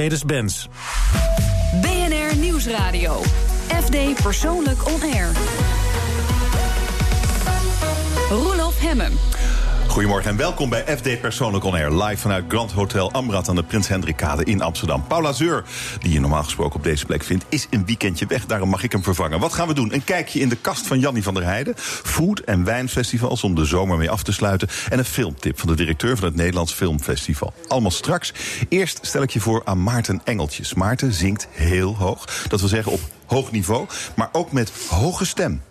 Mercedes-Benz. BNR Nieuwsradio. FD Persoonlijk On Air. Roelof Hemmen. Goedemorgen en welkom bij FD Persoonlijk On Air. Live vanuit Grand Hotel Amrad aan de Prins Hendrikade in Amsterdam. Paula Zeur, die je normaal gesproken op deze plek vindt, is een weekendje weg. Daarom mag ik hem vervangen. Wat gaan we doen? Een kijkje in de kast van Jannie van der Heijden. Food- en wijnfestivals om de zomer mee af te sluiten. En een filmtip van de directeur van het Nederlands Filmfestival. Allemaal straks. Eerst stel ik je voor aan Maarten Engeltjes. Maarten zingt heel hoog. Dat wil zeggen op hoog niveau, maar ook met hoge stem.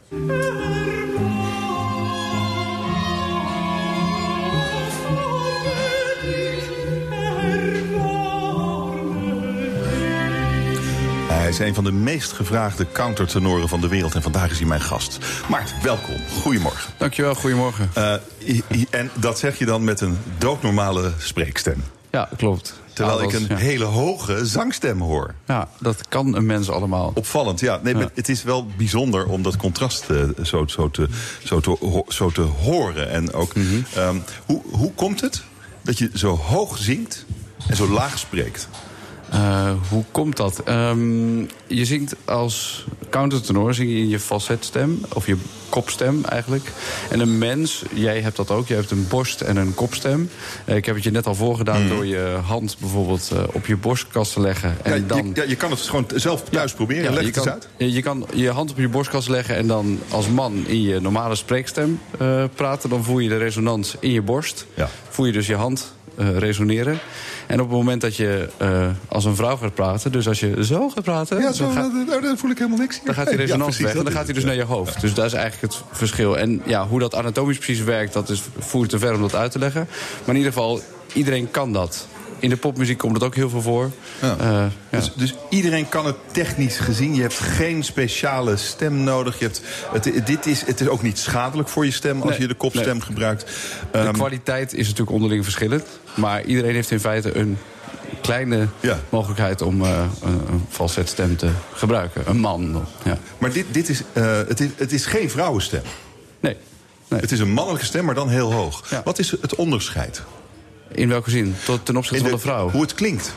Is een van de meest gevraagde countertenoren van de wereld. En vandaag is hij mijn gast. Maart, welkom. Goedemorgen. Dankjewel, goedemorgen. Uh, en dat zeg je dan met een doodnormale spreekstem. Ja, klopt. Terwijl ja, ik een ja. hele hoge zangstem hoor. Ja, dat kan een mens allemaal. Opvallend, ja. Nee, maar het is wel bijzonder om dat contrast uh, zo, zo, te, zo, te, zo te horen. En ook, mm -hmm. um, hoe, hoe komt het dat je zo hoog zingt en zo laag spreekt? Uh, hoe komt dat? Um, je zingt als countertenor zing je in je falsetstem, of je kopstem eigenlijk. En een mens, jij hebt dat ook, jij hebt een borst- en een kopstem. Uh, ik heb het je net al voorgedaan mm. door je hand bijvoorbeeld uh, op je borstkast te leggen. En ja, dan... je, ja, je kan het gewoon zelf thuis ja, proberen, ja, leg je het kan, eens uit. Je kan je hand op je borstkast leggen en dan als man in je normale spreekstem praten. Dan voel je de resonans in je borst. Voel je dus je hand uh, resoneren. En op het moment dat je uh, als een vrouw gaat praten, dus als je zo gaat praten. Ja, zo, dan, gaat, nou, dan voel ik helemaal niks. dan gaat die resonans ja, weg en dan gaat hij dus naar je hoofd. Dus dat is eigenlijk het verschil. En ja, hoe dat anatomisch precies werkt, dat is voert te ver om dat uit te leggen. Maar in ieder geval, iedereen kan dat. In de popmuziek komt het ook heel veel voor. Ja. Uh, ja. dus, dus, iedereen kan het technisch gezien. Je hebt geen speciale stem nodig. Je hebt, het, dit is, het is ook niet schadelijk voor je stem als nee, je de kopstem nee. gebruikt. De um, kwaliteit is natuurlijk onderling verschillend. Maar iedereen heeft in feite een kleine ja. mogelijkheid om uh, een falsetstem te gebruiken. Een man. Ja. Maar dit, dit is, uh, het, is, het is geen vrouwenstem. Nee. nee. Het is een mannelijke stem, maar dan heel hoog. Ja. Wat is het onderscheid? In welke zin? Tot, ten opzichte de, van de vrouw? Hoe het klinkt.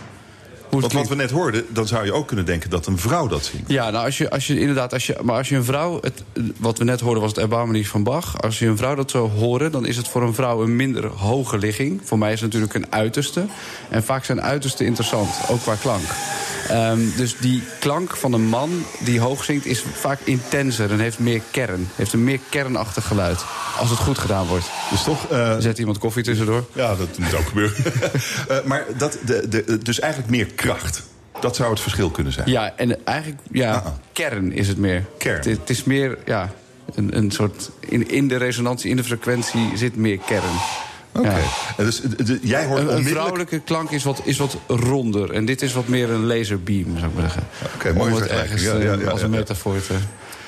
Want wat we net hoorden, dan zou je ook kunnen denken dat een vrouw dat zingt. Ja, nou als je, als je inderdaad, als je, maar als je een vrouw, het, wat we net hoorden was het Erbarmenisch van Bach. Als je een vrouw dat zou horen, dan is het voor een vrouw een minder hoge ligging. Voor mij is het natuurlijk een uiterste. En vaak zijn uitersten interessant, ook qua klank. Um, dus die klank van een man die hoog zingt is vaak intenser en heeft meer kern. Heeft een meer kernachtig geluid. Als het goed gedaan wordt. Dus toch... Uh, Zet iemand koffie tussendoor? Ja, dat moet ook gebeuren. uh, maar dat, de, de, dus eigenlijk meer kracht. Dat zou het verschil kunnen zijn. Ja, en eigenlijk, ja, Ah, ah. kern is het meer. Kern. Het, het is meer, ja, een, een soort... In, in de resonantie, in de frequentie zit meer kern. Oké. Ja. En Dus de- de- jij hoort Een, vrouwelijke klank is wat, is wat ronder. En dit is wat meer een laserbeam, zou ik maar zeggen. Oké, mooie Om het ergens Ja, ja, eh, als een metafoor te...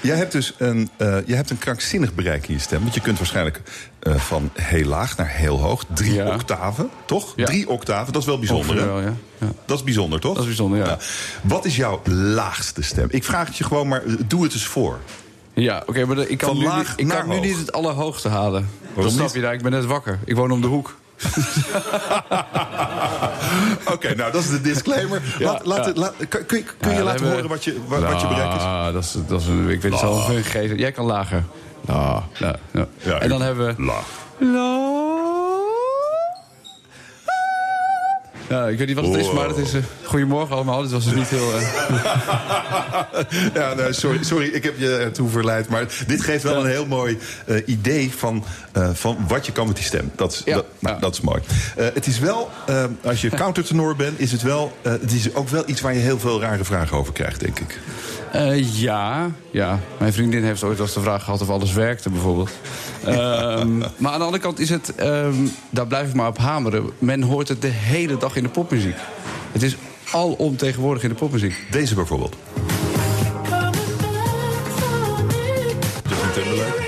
Jij hebt dus een, eh, je hebt een krankzinnig bereik in je stem. Want je kunt waarschijnlijk eh, van heel laag naar heel hoog. Drie Ja. octaven, toch? Ja. Drie octaven, dat is wel bijzonder, wel, ja. Dat is bijzonder, toch? Dat is bijzonder, ja. Wat is jouw laagste stem? Ik vraag het je gewoon, maar eh, doe het eens voor. Ja, oké, maar ik kan, nu, ik kan nu niet het allerhoogste halen. Dat snap niet? je daar, ik ben net wakker. Ik woon om de hoek. Oké, nou, dat is de disclaimer. laat, laat, ja. laat- kun, je, kun je Ja, laten horen wat je, wat, wat je bereik is? Ah, dat is, dat is een, ik weet het zelf een geest. Jij kan lager. Ah, ja. Ja, en dan hebben we... Laag. Ja, ik weet niet wat het is, maar het is... eh, goedemorgen allemaal, dit was dus niet heel... eh, Ja, nou, sorry, sorry, ik heb je ertoe verleid. Maar dit geeft wel een heel mooi eh, idee van, van wat je kan met die stem. Dat Ja, dat, nou, ja. dat is mooi. Het is wel, als je countertenor bent, is het wel... het is ook wel iets waar je heel veel rare vragen over krijgt, denk ik. Eh, ja, ja. Mijn vriendin heeft ooit als de vraag gehad of alles werkte, bijvoorbeeld. Ehm, maar aan de andere kant is het, ehm, daar blijf ik maar op hameren. Men hoort het de hele dag in de popmuziek. Het is alomtegenwoordig in de popmuziek. Deze bijvoorbeeld. Justin Timberlake.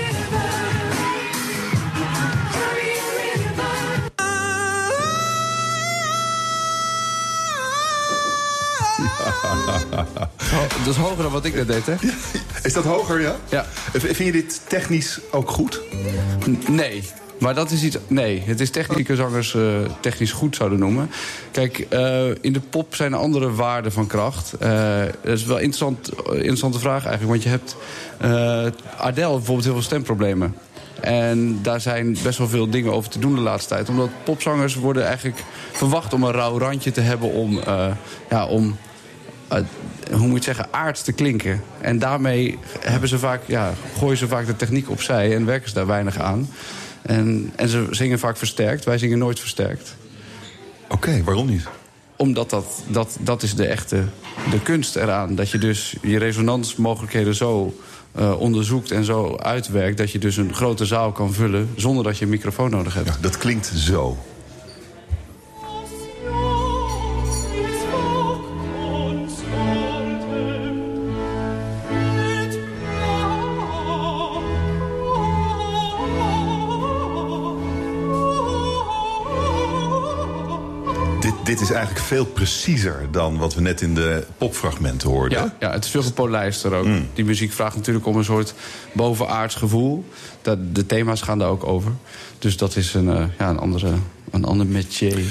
Dat is hoger dan wat ik net deed, hè? Is dat hoger, ja? Ja. Vind je dit technisch ook goed? N- Nee. Maar dat is iets. Nee, het is technische zangers uh, technisch goed zouden noemen. Kijk, uh, in de pop zijn er andere waarden van kracht. Uh, dat is wel een interessant, interessante vraag eigenlijk. Want je hebt. Adele bijvoorbeeld heel veel stemproblemen. En daar zijn best wel veel dingen over te doen de laatste tijd. Omdat popzangers worden eigenlijk verwacht om een rauw randje te hebben om. ja, om hoe moet je zeggen, aards te klinken. En daarmee hebben ze vaak, ja, gooien ze vaak de techniek opzij en werken ze daar weinig aan. En, en ze zingen vaak versterkt. Wij zingen nooit versterkt. Oké, waarom niet? Omdat dat, dat, dat is de echte de kunst eraan. Dat je dus je resonansmogelijkheden zo uh, onderzoekt en zo uitwerkt... dat je dus een grote zaal kan vullen zonder dat je een microfoon nodig hebt. Ja, dat klinkt zo. Is eigenlijk veel preciezer dan wat we net in de popfragmenten hoorden. Ja, ja het is veel gepolijster ook. Mm. Die muziek vraagt natuurlijk om een soort bovenaards gevoel. Dat, de thema's gaan daar ook over. Dus dat is een, uh, ja, een, andere, een ander métier.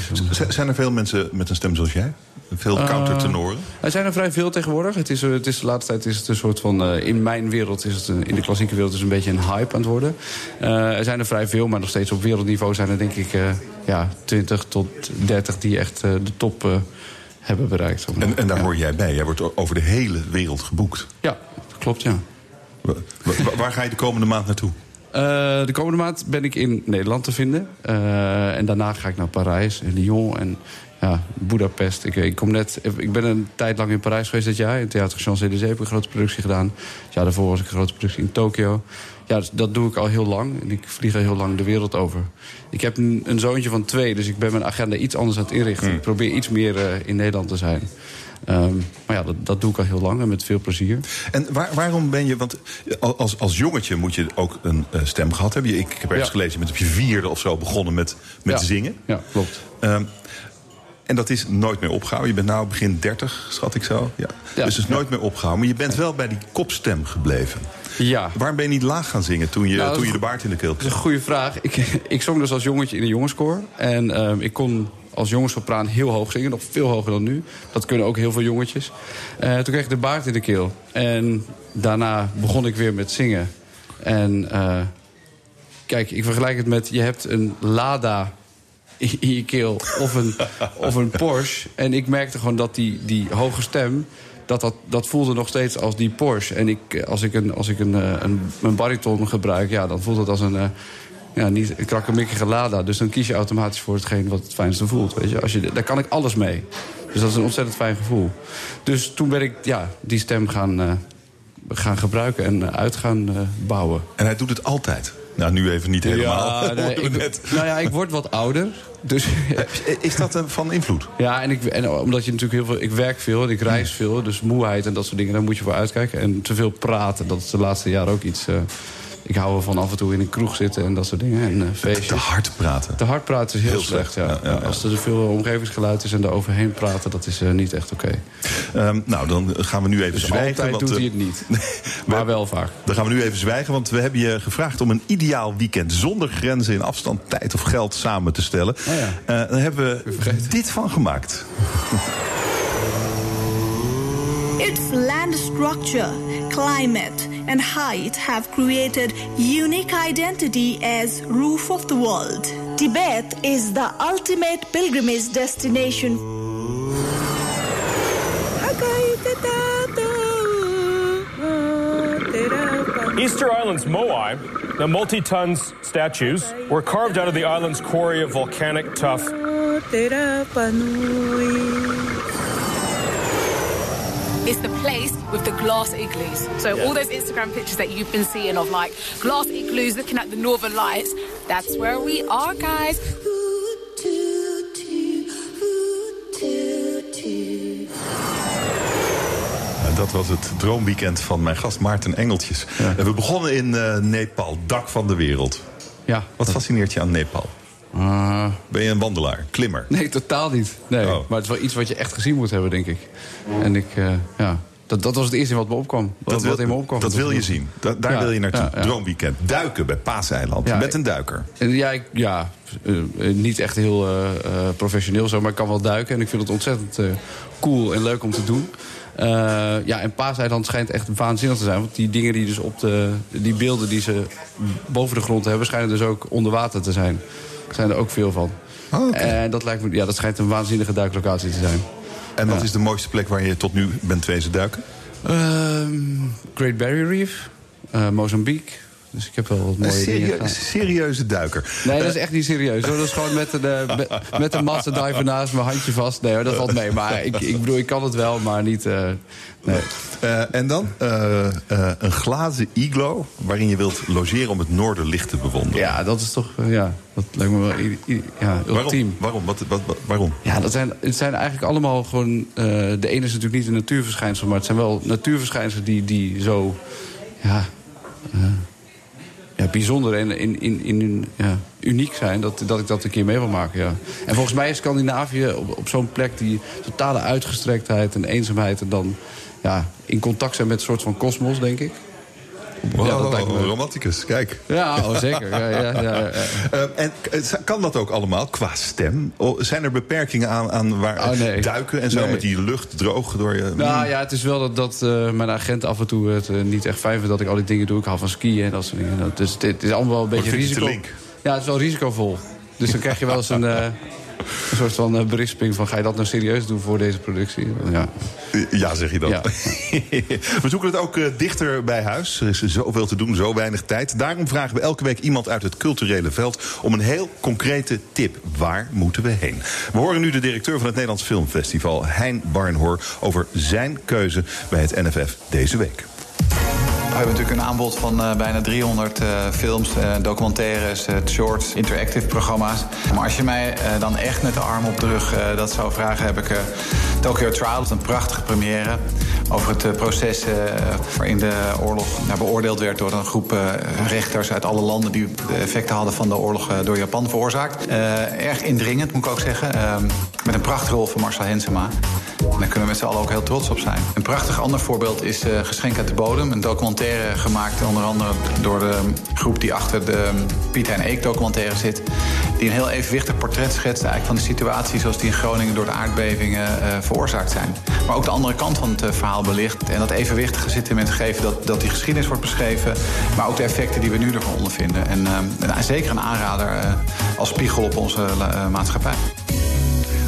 zijn er veel mensen met een stem zoals jij? Veel uh, countertenoren? er zijn er vrij veel tegenwoordig. Het is, het is, de laatste tijd is het een soort van... Uh, in mijn wereld is het... Een, in de klassieke wereld is het een beetje een hype aan het worden. er zijn er vrij veel, maar nog steeds op wereldniveau zijn er denk ik... ja, 20 tot 30 die echt de top hebben bereikt. En, en daar hoor jij bij? Jij wordt over de hele wereld geboekt? Ja, klopt, ja. waar ga je de komende maand naartoe? Uh, de komende maand ben ik in Nederland te vinden. Uh, en daarna ga ik naar Parijs en Lyon en ja, Budapest. Ik, ik, kom net, ik ben een tijd lang in Parijs geweest dit jaar. In Theater Champs-Élysées heb ik een grote productie gedaan. Ja, daarvoor was ik een grote productie in Tokio. Ja, dat doe ik al heel lang. En ik vlieg al heel lang de wereld over. Ik heb een, een zoontje van twee, dus ik ben mijn agenda iets anders aan het inrichten. Hmm. Ik probeer iets meer uh, in Nederland te zijn. Um, maar ja, dat, dat, doe ik al heel lang en met veel plezier. En waar, waarom ben je... Want als, als jongetje moet je ook een uh, stem gehad hebben. Ik, ik heb ergens ja. gelezen, je bent op je vierde of zo begonnen met, met ja. zingen. Ja, klopt. Um, en dat is nooit meer opgehouden. Je bent nu begin 30, schat ik zo. Ja. ja dus het is nooit meer opgehouden. Maar je bent wel bij die kopstem gebleven. Ja. Waarom ben je niet laag gaan zingen toen je, nou, toen je de baard in de keel kreeg? Dat is een goede vraag. Ik, ik zong dus als jongetje in een jongenskoor. En uh, ik kon als jongenssopraan heel hoog zingen. Nog veel hoger dan nu. Dat kunnen ook heel veel jongetjes. Uh, toen kreeg ik de baard in de keel. En daarna begon ik weer met zingen. En uh, kijk, ik vergelijk het met... je hebt een Lada in je keel of een, of een Porsche. En ik merkte gewoon dat die, die hoge stem... Dat, dat, dat voelde nog steeds als die Porsche. En ik, als ik een, als ik een, eh, een, een bariton gebruik, ja, dan voelt het als een, uh, ja, niet een krakkemikkige Lada. Dus dan kies je automatisch voor hetgeen wat het fijnste voelt. Weet je? Als je, daar kan ik alles mee. Dus dat is een ontzettend fijn gevoel. Dus toen ben ik ja, die stem gaan, uh, gaan gebruiken en uit gaan bouwen. En hij doet het altijd? Nou, nu even niet helemaal. Ja, nee, ik, nou ja, ik word wat ouder. Dus, is dat uh, van invloed? Ja, en, ik, en omdat je natuurlijk heel veel... Ik werk veel en ik reis veel. Dus moeheid en dat soort dingen, daar moet je voor uitkijken. En te veel praten, dat is de laatste jaren ook iets... Uh, ik hou ervan af en toe in een kroeg zitten en dat soort dingen. En, uh, feestjes. Te hard praten. Te hard praten is heel, heel slecht, ja. Ja, ja, Als er veel omgevingsgeluid is en er overheen praten... dat is uh, niet echt oké. Okay. Um, nou, dan gaan we nu even dus zwijgen. altijd want, doet hij het niet. maar wel vaak. Dan gaan we nu even zwijgen, want we hebben je gevraagd... om een ideaal weekend zonder grenzen in afstand, tijd of geld samen te stellen. Oh ja. uh, daar hebben we dit van gemaakt. Its land structure, climate, and height have created unique identity as roof of the world. Tibet is the ultimate pilgrimage destination. Easter Island's Moai, the multi-ton statues, were carved out of the island's quarry of volcanic tuff. It's the place with the glass igloos. So yeah. all those Instagram pictures that you've been seeing of like glass igloos looking at the northern lights, that's where we are, guys. Dat was het droomweekend van mijn gast Maarten Engeltjes. Ja. En we begonnen in uh, Nepal, dak van de wereld. Ja. Wat fascineert je aan Nepal? Uh, ben je een wandelaar, klimmer? Nee, totaal niet. Nee, oh. Maar het is wel iets wat je echt gezien moet hebben, denk ik. En ik, uh, ja, dat, dat was het eerste wat me opkwam. Wat, Dat wil, wat in me opkwam. dat wil je zien. Da- daar Ja, wil je naartoe. ja, ja. Droomweekend. Duiken bij Paaseiland. Met een duiker. Ja, ik, ja eh, eh, niet echt heel eh, eh, professioneel zo, maar ik kan wel duiken. En ik vind het ontzettend eh, cool en leuk om te doen. Eh, ja, en Paaseiland schijnt echt waanzinnig te zijn. Want die dingen die dus op de... Die beelden die ze boven de grond hebben... schijnen dus ook onder water te zijn. Er zijn er ook veel van. Oh. En dat, lijkt me, ja, dat schijnt een waanzinnige duiklocatie te zijn. En wat Ja. is de mooiste plek waar je tot nu bent wezen duiken? Ehm, Great Barrier Reef, eh, Mozambique. Dus ik heb wel wat Een mooie serie- gedaan. serieuze duiker. Nee, dat is echt niet serieus. Hoor. Dat is gewoon met een, eh, met, met een master diver naast mijn handje vast. Nee, hoor, dat valt mee. Maar ik, ik bedoel, ik kan het wel, maar niet... eh, nee. Eh, en dan eh, eh, een glazen iglo waarin je wilt logeren om het noorderlicht te bewonderen. Ja, dat is toch... eh, ja, dat lijkt me wel ja, ultiem. Waarom? Waarom? Wat, wat, wat- waarom? Ja, dat zijn, het zijn eigenlijk allemaal gewoon... eh, de ene is natuurlijk niet een natuurverschijnsel... maar het zijn wel natuurverschijnselen die, die zo... Ja, eh, bijzonder en in, in, in, ja, uniek zijn... Dat, dat ik dat een keer mee wil maken, ja. En volgens mij is Scandinavië op, op zo'n plek... die totale uitgestrektheid en eenzaamheid... en dan ja, in contact zijn met een soort van kosmos, denk ik. Wow, Ja, dat lijkt me- romanticus, kijk. Ja, oh, zeker. Ja, ja, ja, ja, ja. Eh, en eh, kan dat ook allemaal qua stem? Oh, zijn er beperkingen aan, aan waar Oh, nee. duiken en zo Nee. met die lucht droog door je? Nou ja, het is wel dat, dat eh, mijn agent af en toe het eh, niet echt fijn vindt dat ik al die dingen doe. Ik hou van skiën en dat soort dingen. Dus het is allemaal wel een beetje risico. Ja, het is wel risicovol. Dus dan krijg je wel eens een, eh, een soort van eh, berisping van... ga je dat nou serieus doen voor deze productie? Ja. Ja, zeg je dat. Ja. we zoeken het ook eh, dichter bij huis. Er is zoveel te doen, zo weinig tijd. Daarom vragen we elke week iemand uit het culturele veld... om een heel concrete tip. Waar moeten we heen? We horen nu de directeur van het Nederlands Filmfestival... Hein Barnhoor, over zijn keuze bij het NFF deze week. Hebben natuurlijk een aanbod van eh, bijna 300 eh, films, eh, documentaires, shorts, interactive programma's. Maar als je mij dan echt met de arm op de rug dat zou vragen, heb ik Tokyo Trial, een prachtige première over het proces waarin de oorlog nou, beoordeeld werd door een groep rechters uit alle landen die de effecten hadden van de oorlog door Japan veroorzaakt. Erg indringend, moet ik ook zeggen. Eh, met een prachtrol van Marcel Hensema. En daar kunnen we met z'n allen ook heel trots op zijn. Een prachtig ander voorbeeld is eh, Geschenk uit de Bodem. Een documentaire gemaakt onder andere door de groep die achter de Piet Hein Eek documentaire zit. Die een heel evenwichtig portret schetst eigenlijk van de situatie zoals die in Groningen door de aardbevingen eh, veroorzaakt zijn. Maar ook de andere kant van het eh, verhaal belicht. En dat evenwichtige zit in het geven dat, dat die geschiedenis wordt beschreven. Maar ook de effecten die we nu ervan ondervinden. En eh, en zeker een aanrader als spiegel op onze maatschappij.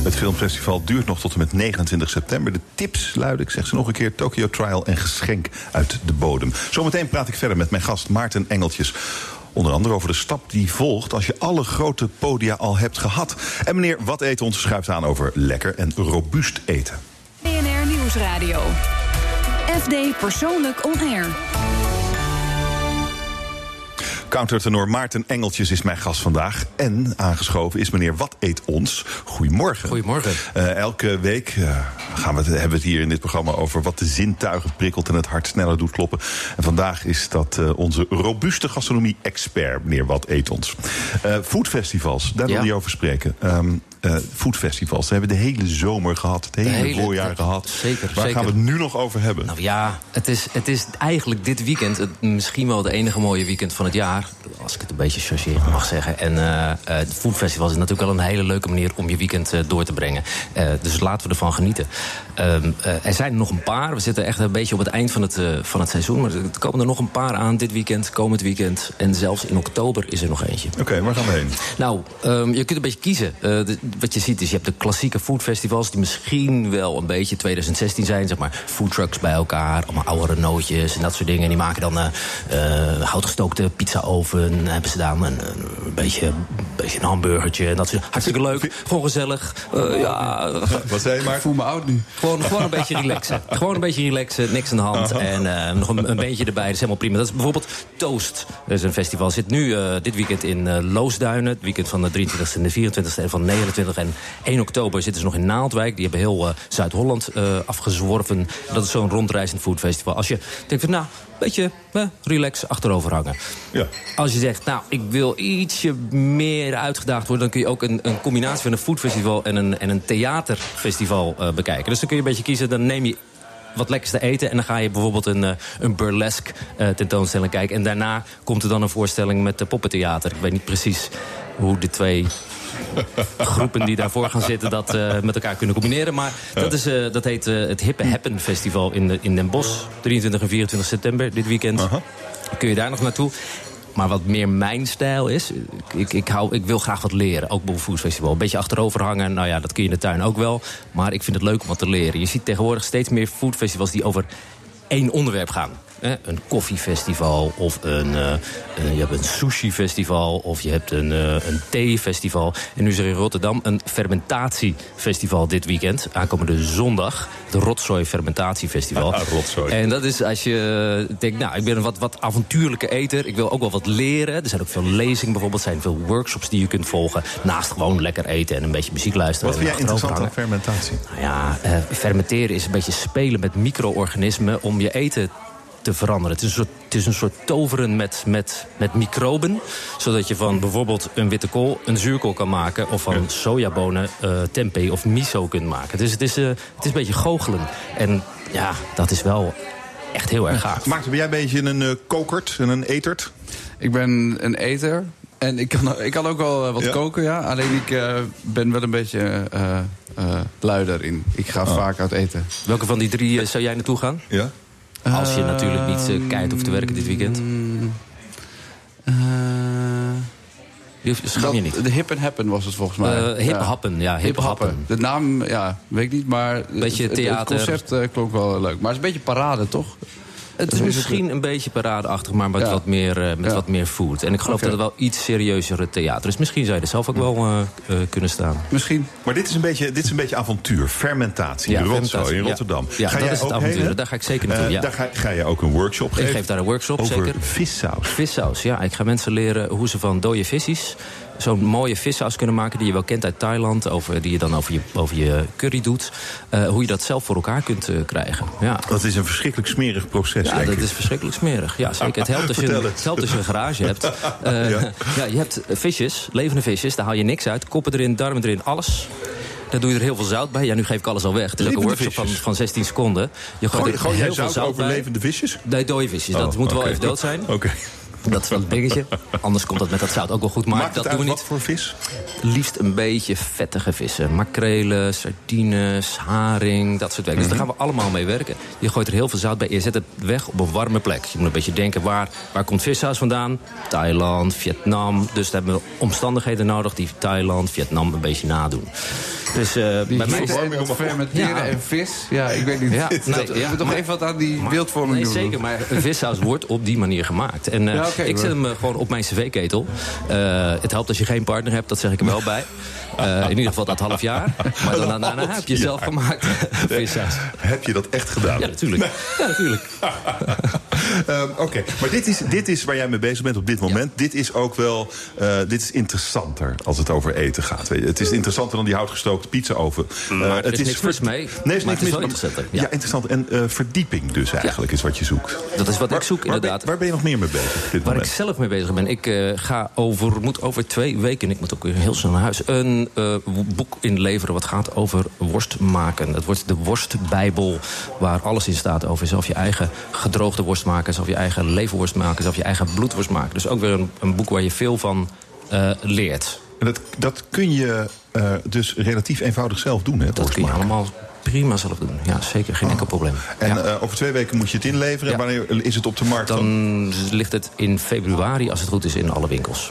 Het filmfestival duurt nog tot en met 29 september. De tips luiden, ik zeg ze nog een keer, Tokyo Trial en Geschenk uit de Bodem. Zometeen praat ik verder met mijn gast Maarten Engeltjes. Onder andere over de stap die volgt als je alle grote podia al hebt gehad. En meneer Wat Eten ons schuift aan over lekker en robuust eten. BNR Nieuwsradio. FD Persoonlijk On Air. Countertenor Maarten Engeltjes is mijn gast vandaag. En aangeschoven is meneer Wat Eet Ons. Goedemorgen. Goedemorgen. Eh, elke week eh, gaan we het, hebben we het hier in dit programma over wat de zintuigen prikkelt en het hart sneller doet kloppen. En vandaag is dat eh, onze robuuste gastronomie-expert, meneer Wat Eet Ons. Foodfestivals, daar wil Ja. hij over spreken. Ehm eh, foodfestivals, we hebben de hele zomer gehad, het hele, hele- voorjaar gehad. zeker, Waar zeker. gaan we het nu nog over hebben? Nou ja, het is, het is eigenlijk dit weekend het, misschien wel het enige mooie weekend van het jaar. Als ik het een beetje chargeerd mag zeggen. En eh, het foodfestival is natuurlijk wel een hele leuke manier om je weekend eh, door te brengen. Dus laten we ervan genieten. Ehm, eh, er zijn er nog een paar. We zitten echt een beetje op het eind van het, van het seizoen. Maar er komen er nog een paar aan dit weekend, komend weekend. En zelfs in oktober is er nog eentje. Oké, waar gaan we heen? Nou, ehm, je kunt een beetje kiezen. De- wat je ziet is, je hebt de klassieke foodfestivals... die misschien wel een beetje 2016 zijn. Zeg maar foodtrucks bij elkaar, allemaal oude Renaultjes en dat soort dingen. En die maken dan eh eh, pizzaoven. Hebben ze dan een, een, beetje, een beetje een hamburgertje en dat soort Hartstikke leuk, gewoon gezellig. Eh, ja, Wat zei je maar? Ik voel me oud nu. gewoon, gewoon een beetje relaxen. Gewoon een beetje relaxen, niks aan de hand. En eh, nog een, een beentje erbij, dat is helemaal prima. Dat is bijvoorbeeld Toast. Dat is een festival. Zit nu eh, dit weekend in eh, Loosduinen. Het weekend van de 23e en de 24e en van 29 en 1 oktober zitten ze nog in Naaldwijk. Die hebben heel eh, Zuid-Holland eh, afgezworven. Dat is zo'n rondreizend foodfestival. Als je denkt van nou, beetje eh, relax achterover hangen. Ja. Als je zegt, nou, ik wil ietsje meer uitgedaagd worden... dan kun je ook een, een combinatie van een foodfestival en een, en een theaterfestival eh, bekijken. Dus dan kun je een beetje kiezen, dan neem je wat lekkers te eten. En dan ga je bijvoorbeeld een, eh, een burlesque eh, tentoonstelling kijken. En daarna komt er dan een voorstelling met de poppentheater. Ik weet niet precies hoe de twee groepen die daarvoor gaan zitten dat eh, met elkaar kunnen combineren. Maar dat, is, eh, dat heet eh, het Hippe Happen Festival in, de, in Den Bosch. 23 en 24 september dit weekend. Kun je daar nog naartoe. Maar wat meer mijn stijl is, ik, ik, hou, ik wil graag wat leren. Ook bij een Festival. Een beetje achterover hangen, nou ja, dat kun je in de tuin ook wel. Maar ik vind het leuk om wat te leren. Je ziet tegenwoordig steeds meer foodfestivals die over één onderwerp gaan. Een koffiefestival of een, eh, eh, je hebt een sushi-festival... of je hebt een, uh, een thee-festival. En nu is er in Rotterdam een fermentatiefestival dit weekend. Aankomende zondag. Het Rotzooi Fermentatiefestival. Ah, rotzooi. En dat is als je denkt, nou, ik ben een wat, wat avontuurlijke eter. Ik wil ook wel wat leren. Er zijn ook veel lezingen bijvoorbeeld. Er zijn veel workshops die je kunt volgen. Naast gewoon lekker eten en een beetje muziek luisteren. Wat vind jij interessant aan fermentatie? Nou ja, eh, fermenteren is een beetje spelen met micro-organismen om je eten te veranderen. Het is een soort, het is een soort toveren met, met, met microben. Zodat je van bijvoorbeeld een witte kool een zuurkool kan maken. Of van sojabonen eh tempeh of miso kunt maken. Dus het is, eh, het is een beetje goochelen. En ja, dat is wel echt heel erg gaaf. Maarten, ben jij een beetje een eh, kokert en een etert? Ik ben een eter. En ik kan, ik kan ook wel wat Ja? koken, ja. Alleen ik eh, ben wel een beetje eh eh luider in. Ik ga vaak uit eten. Welke van die drie zou jij naartoe gaan? Ja? Als je natuurlijk niet uh, keihard hoeft te werken dit weekend. Eh, Je Scham je niet. De Hip and Happen was het volgens mij. Eh, hip Ja. happen, ja, hip happen. De naam, ja, weet ik niet, maar Beetje het, het theater. concept klonk wel leuk. Maar het is een beetje parade, toch? Het is misschien een beetje paradeachtig, maar met, Ja. wat, meer, eh, met Ja. wat meer food. En ik geloof dat het wel iets serieuzere theater is. Misschien zou je er zelf ook wel eh, eh, kunnen staan. Misschien. Maar dit is een beetje, dit is een beetje avontuur, fermentatie, Ja, rotzooi fermentatie, in ja. Rotterdam. Ja, dat is het avontuur. heen, Daar ga ik zeker naartoe, ja. Daar ga, ga je ook een workshop Ik geven? geef daar een workshop, over zeker. vissaus. Vissaus, ja. Ik ga mensen leren hoe ze van dode visjes... zo'n mooie vissaus kunnen maken die je wel kent uit Thailand... Over, die je dan over je, over je curry doet. Eh, hoe je dat zelf voor elkaar kunt eh, krijgen. Ja. Dat is een verschrikkelijk smerig proces, Ja, dat is verschrikkelijk smerig. Ja, zeker. Het helpt als je, een- het. helpt als je een garage hebt. Eh, Ja. ja. je hebt visjes, levende visjes, daar haal je niks uit. Koppen erin, darmen erin, alles. Daar doe je er heel veel zout bij. Ja, nu geef ik alles al weg. Het is ook een workshop van, van 16 seconden. Je gooit Gooi, er gooi jij heel veel zout over bij. levende visjes? Nee, dode visjes. Dat Oh, moet wel even dood zijn. Oké. Dat is wel het dingetje. Anders komt dat met dat zout ook wel goed. Maar Maakt dat het doen uit we wat niet. voor vis? Liefst een beetje vettige vissen. Makrelen, sardines, haring, dat soort werk. Dus daar gaan we allemaal mee werken. Je gooit er heel veel zout bij. Je zet het weg op een warme plek. Je moet een beetje denken, waar, waar komt vissaus vandaan? Thailand, Vietnam. Dus daar hebben we omstandigheden nodig die Thailand, Vietnam een beetje nadoen. Dus eh, Die bij mij dat fermenteren Ja. en vis. Ja, ik weet niet. Ja, dat, nee, ja, moeten toch maar- even wat aan die beeldvorming Nee, doen. zeker. Maar een vissaus wordt op die manier gemaakt. En eh, Ja, ik zet hem eh, gewoon op mijn cv-ketel. Eh, het helpt als je geen partner hebt, dat zeg ik er wel bij. Eh, in ieder geval dat half jaar. Maar dan, daarna heb je zelf gemaakt vissaus. Heb je dat echt gedaan? Ja, natuurlijk. Ja, natuurlijk. Ehm, Oké, maar dit is, dit is waar jij mee bezig bent op dit moment. Dit is ook wel eh, dit is interessanter als het over eten gaat. Het is interessanter dan die houtgestookte pizza oven. Maar er is niks mis mee. Nee, is niks het is mis interessanter, Ja. ja. interessant. En verdieping dus eigenlijk is wat je zoekt. Dat is wat Waar- ik zoek, waar inderdaad. Ben, waar ben je nog meer mee bezig dit Waar ik zelf mee bezig ben. Ik ga over, moet over twee weken, ik moet ook weer heel snel naar huis... een eh, boek inleveren wat gaat over worst maken. Het wordt de worstbijbel, waar alles in staat over zelf je eigen gedroogde worst maken... zelf je eigen leverworst maken, zelf je eigen bloedworst maken. Dus ook weer een, een boek waar je veel van eh, leert. En dat, dat kun je eh, dus relatief eenvoudig zelf doen, hè? Dat worst kun je maken. allemaal prima zelf doen. Ja, zeker, geen enkel probleem. En Ja. over twee weken moet je het inleveren. En wanneer is het op de markt dan? Dan ligt het in februari, als het goed is, in alle winkels.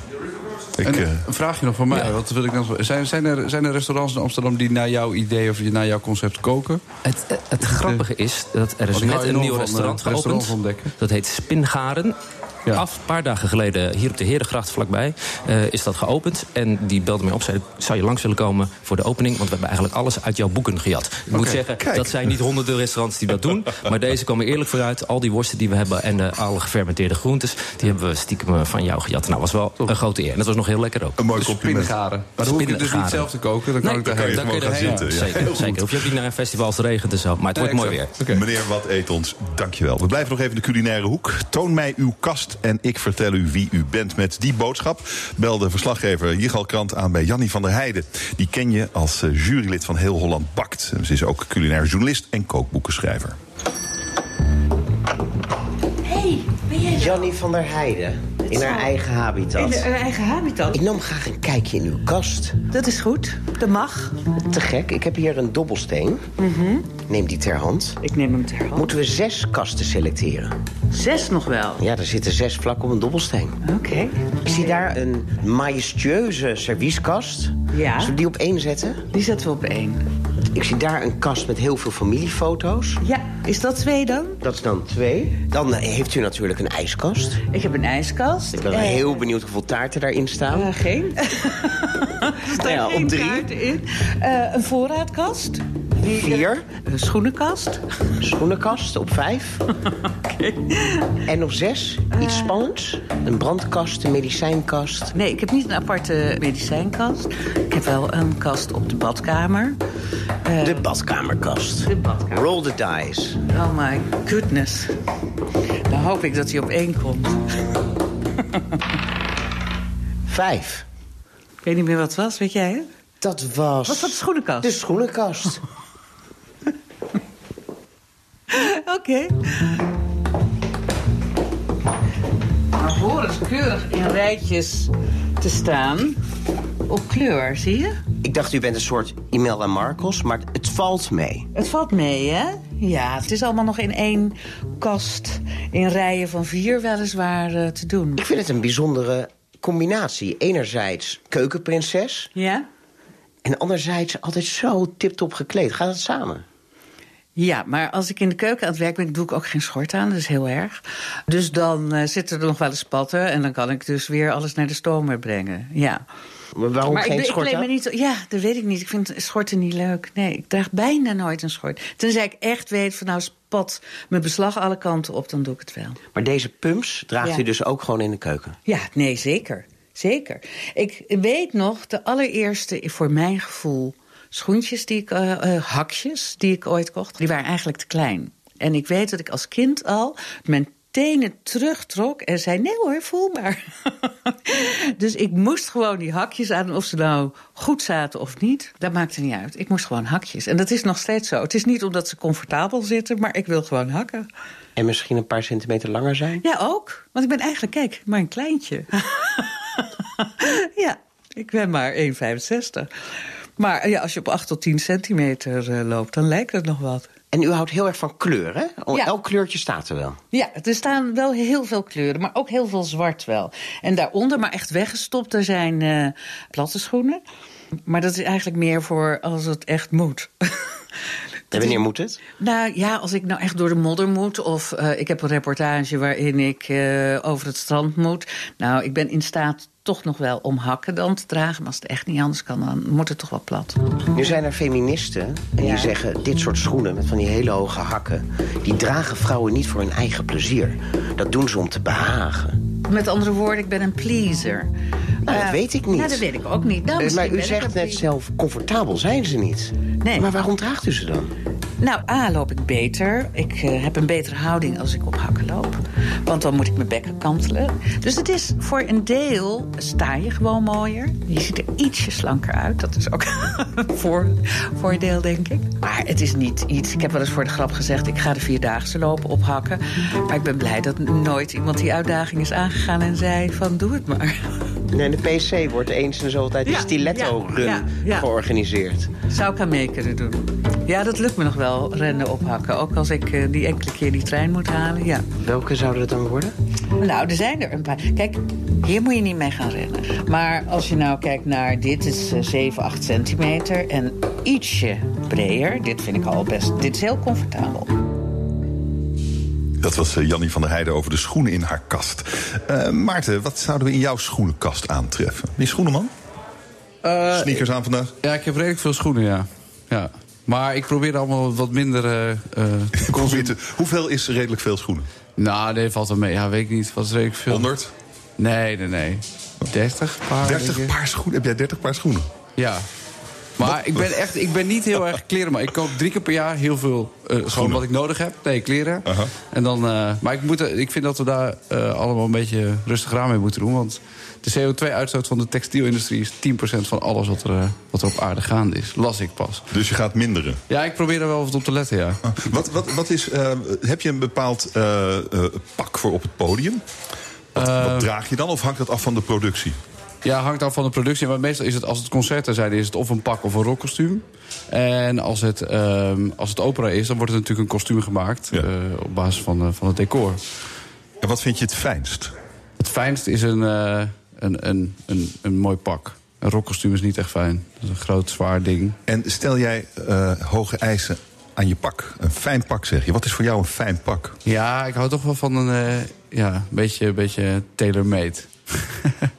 Ik, En eh, een vraagje nog van mij. Ja. Wat wil ik dan, zijn, zijn, er, zijn er restaurants in Amsterdam die naar jouw idee of naar jouw concept koken? Het, het, het grappige is dat er is net een nieuw restaurant eh, geopend. Dat heet Spingaren. Ja. Af, een paar dagen geleden, hier op de Herengracht vlakbij, eh, is dat geopend. En die belde mij op, zei, zou je langs willen komen voor de opening? Want we hebben eigenlijk alles uit jouw boeken gejat. Ik moet zeggen, kijk. dat zijn niet honderden restaurants die dat doen. Maar deze komen eerlijk vooruit. Al die worsten die we hebben en de, alle gefermenteerde groentes... die hebben we stiekem eh, van jou gejat. Nou, was wel een grote eer. En dat was nog heel lekker ook. een mooi Dus compliment. spinnengaren. Maar dan hoef je dus niet zelf te koken. Dan kan Nee, ik kan Daar kun je gewoon gaan zitten, ja. Zeker, Heel goed. zeker. Hoef je ook niet naar een festival als het regent en zo. Maar het wordt mooi weer. Oké. Meneer Wat Eet ons, dankjewel. We blijven nog even in de culinaire hoek. Toon mij uw kast en ik vertel u wie u bent. Met die boodschap belde verslaggever Jigal Krant aan bij Jannie van der Heijden. Die ken je als eh, jurylid van Heel Holland Bakt. Ze is ook culinair journalist en kookboekenschrijver. Hey, ben jij Jannie van der Heijden. In haar eigen habitat. In haar eigen habitat? Ik nam graag een kijkje in uw kast. Dat is goed. Dat mag. Te gek. Ik heb hier een dobbelsteen. Neem die ter hand. Ik neem hem ter hand. Moeten we zes kasten selecteren? Zes nog wel. Ja, er zitten zes vlak op een dobbelsteen. Oké. Ik zie daar een majestueuze servieskast. Ja. Zullen we die op één zetten? Die zetten we op één. Ik zie daar een kast met heel veel familiefoto's. Ja, is dat twee dan? Dat is dan twee. Dan eh, heeft u natuurlijk een ijskast. Ik heb een ijskast. Ik ben Eh, heel benieuwd hoeveel taarten daarin staan. eh, geen. Staan Ja, op drie. in. Een voorraadkast. Vier. Een schoenenkast. Schoenenkast op vijf. En op zes, iets spannends. Een brandkast, een medicijnkast. Nee, ik heb niet een aparte medicijnkast. Ik heb wel een kast op de badkamer. Eh, De badkamerkast. de badkamer. Roll the dice. Oh my goodness. Dan hoop ik dat hij op één komt. Vijf. Ik weet niet meer wat het was, weet jij hè? Dat was... Was dat de schoenenkast? De schoenenkast. Oké. Maar horen is keurig in rijtjes te staan. Op kleur, zie je? Ik dacht, u bent een soort Imelda Marcos, maar het valt mee. Het valt mee, hè? Ja, het is allemaal nog in één kast, in rijen van vier weliswaar eh, te doen. Ik vind het een bijzondere combinatie. Enerzijds keukenprinses Ja? en anderzijds altijd zo tip-top gekleed. Gaat het samen? Ja, maar als ik in de keuken aan het werk ben, doe ik ook geen schort aan. Dat is heel erg. Dus dan eh, zitten er nog wel eens spatten. En dan kan ik dus weer alles naar de stomer brengen. Ja. Maar waarom maar geen ik, ik schort kleed me niet. Ja, dat weet ik niet. Ik vind schorten niet leuk. Nee, ik draag bijna nooit een schort. Tenzij ik echt weet van nou spat mijn beslag alle kanten op, dan doe ik het wel. Maar deze pumps draagt Ja. u dus ook gewoon in de keuken? Ja, nee, zeker. Zeker. Ik weet nog de allereerste, voor mijn gevoel, schoentjes die ik, eh, eh, hakjes die ik ooit kocht. Die waren eigenlijk te klein. En ik weet dat ik als kind al mijn tenen terugtrok en zei: Nee hoor, voel maar. dus ik moest gewoon die hakjes aan, of ze nou goed zaten of niet. Dat maakte niet uit. Ik moest gewoon hakjes. En dat is nog steeds zo. Het is niet omdat ze comfortabel zitten, maar ik wil gewoon hakken. En misschien een paar centimeter langer zijn? Ja, ook. Want ik ben eigenlijk, kijk, maar een kleintje. ja, ik ben maar 1,65. Maar ja, als je op 8 tot 10 centimeter eh, loopt, dan lijkt het nog wat. En u houdt heel erg van kleur, hè? Ja. Elk kleurtje staat er wel. Ja, er staan wel heel veel kleuren, maar ook heel veel zwart wel. En daaronder, maar echt weggestopt, er zijn eh, platte schoenen. Maar dat is eigenlijk meer voor als het echt moet. En wanneer moet het? Nou ja, als ik nou echt door de modder moet... of eh, ik heb een reportage waarin ik over het strand moet... nou, ik ben in staat toch nog wel om hakken dan te dragen... maar als het echt niet anders kan, dan moet het toch wel plat. Nu zijn er feministen en Ja. die zeggen... dit soort schoenen met van die hele hoge hakken... die dragen vrouwen niet voor hun eigen plezier. Dat doen ze om te behagen. Met andere woorden, ik ben een pleaser. Nou, dat Eh, weet ik niet. Nou, dat weet ik ook niet. Nou, Eh, maar u zegt net zelf, comfortabel zijn ze niet. Nee. Maar waarom draagt u ze dan? Nou, A, loop ik beter. Ik eh, heb een betere houding als ik op hakken loop. Want dan moet ik mijn bekken kantelen. Dus het is voor een deel, sta je gewoon mooier. Je ziet er ietsje slanker uit. Dat is ook een voor, voordeel, denk ik. Maar het is niet iets... Ik heb wel eens voor de grap gezegd... ik ga de Vierdaagse lopen op hakken. Maar ik ben blij dat nooit iemand die uitdaging is aangegaan... en zei van, doe het maar. Nee, de PC wordt eens in de zoveel tijd Ja, stiletto-run ja, ja, ja. georganiseerd. Zou ik aan mee kunnen doen. Ja, dat lukt me nog wel, rennen ophakken. Ook als ik eh, die enkele keer die trein moet halen, ja. Welke zouden het dan worden? Nou, er zijn er een paar. Kijk, hier moet je niet mee gaan rennen. Maar als je nou kijkt naar dit is eh, 7, 8 centimeter en ietsje breder. Dit vind ik al best. Dit is heel comfortabel. Dat was eh, Jannie van der Heijden over de schoenen in haar kast. Eh, Maarten, wat zouden we in jouw schoenenkast aantreffen? Je schoenenman? Eh, Sneakers aan vandaag? Ja, ik heb redelijk veel schoenen, ja. ja. Maar ik probeer allemaal wat minder... Probeer te- Hoeveel is redelijk veel schoenen? nou, nee, valt wel mee. Ja, weet ik niet. Wat is redelijk veel? 100? Nee, nee, nee. 30 paar. 30 denk ik. paar schoenen? Heb jij 30 paar schoenen? Ja. Maar ik ben echt, ik ben niet heel erg kleren. Maar ik koop drie keer per jaar heel veel. Uh, gewoon wat ik nodig heb. Nee, kleren. Uh -huh. En dan, uh, maar ik, moet, ik vind dat we daar allemaal een beetje rustig aan mee moeten doen. Want de CO2-uitstoot van de textielindustrie is 10% van alles wat er, wat er op aarde gaande is. Las ik pas. Dus je gaat minderen? Ja, ik probeer er wel wat op te letten, ja. Wat, wat, wat is, heb je een bepaald pak voor op het podium? Wat, wat draag je dan of hangt dat af van de productie? Ja, hangt af van de productie. Maar meestal is het, als het concerten zijn, is het of een pak of een rockkostuum. En als het, uh, als het opera is, dan wordt er natuurlijk een kostuum gemaakt ja. uh, op basis van, uh, van het decor. En wat vind je het fijnst? Het fijnst is een, uh, een, een, een, een mooi pak. Een rockkostuum is niet echt fijn. Dat is een groot, zwaar ding. En stel jij hoge eisen aan je pak. Een fijn pak, zeg je. Wat is voor jou een fijn pak? Ja, ik hou toch wel van een ja, beetje, beetje tailor-made.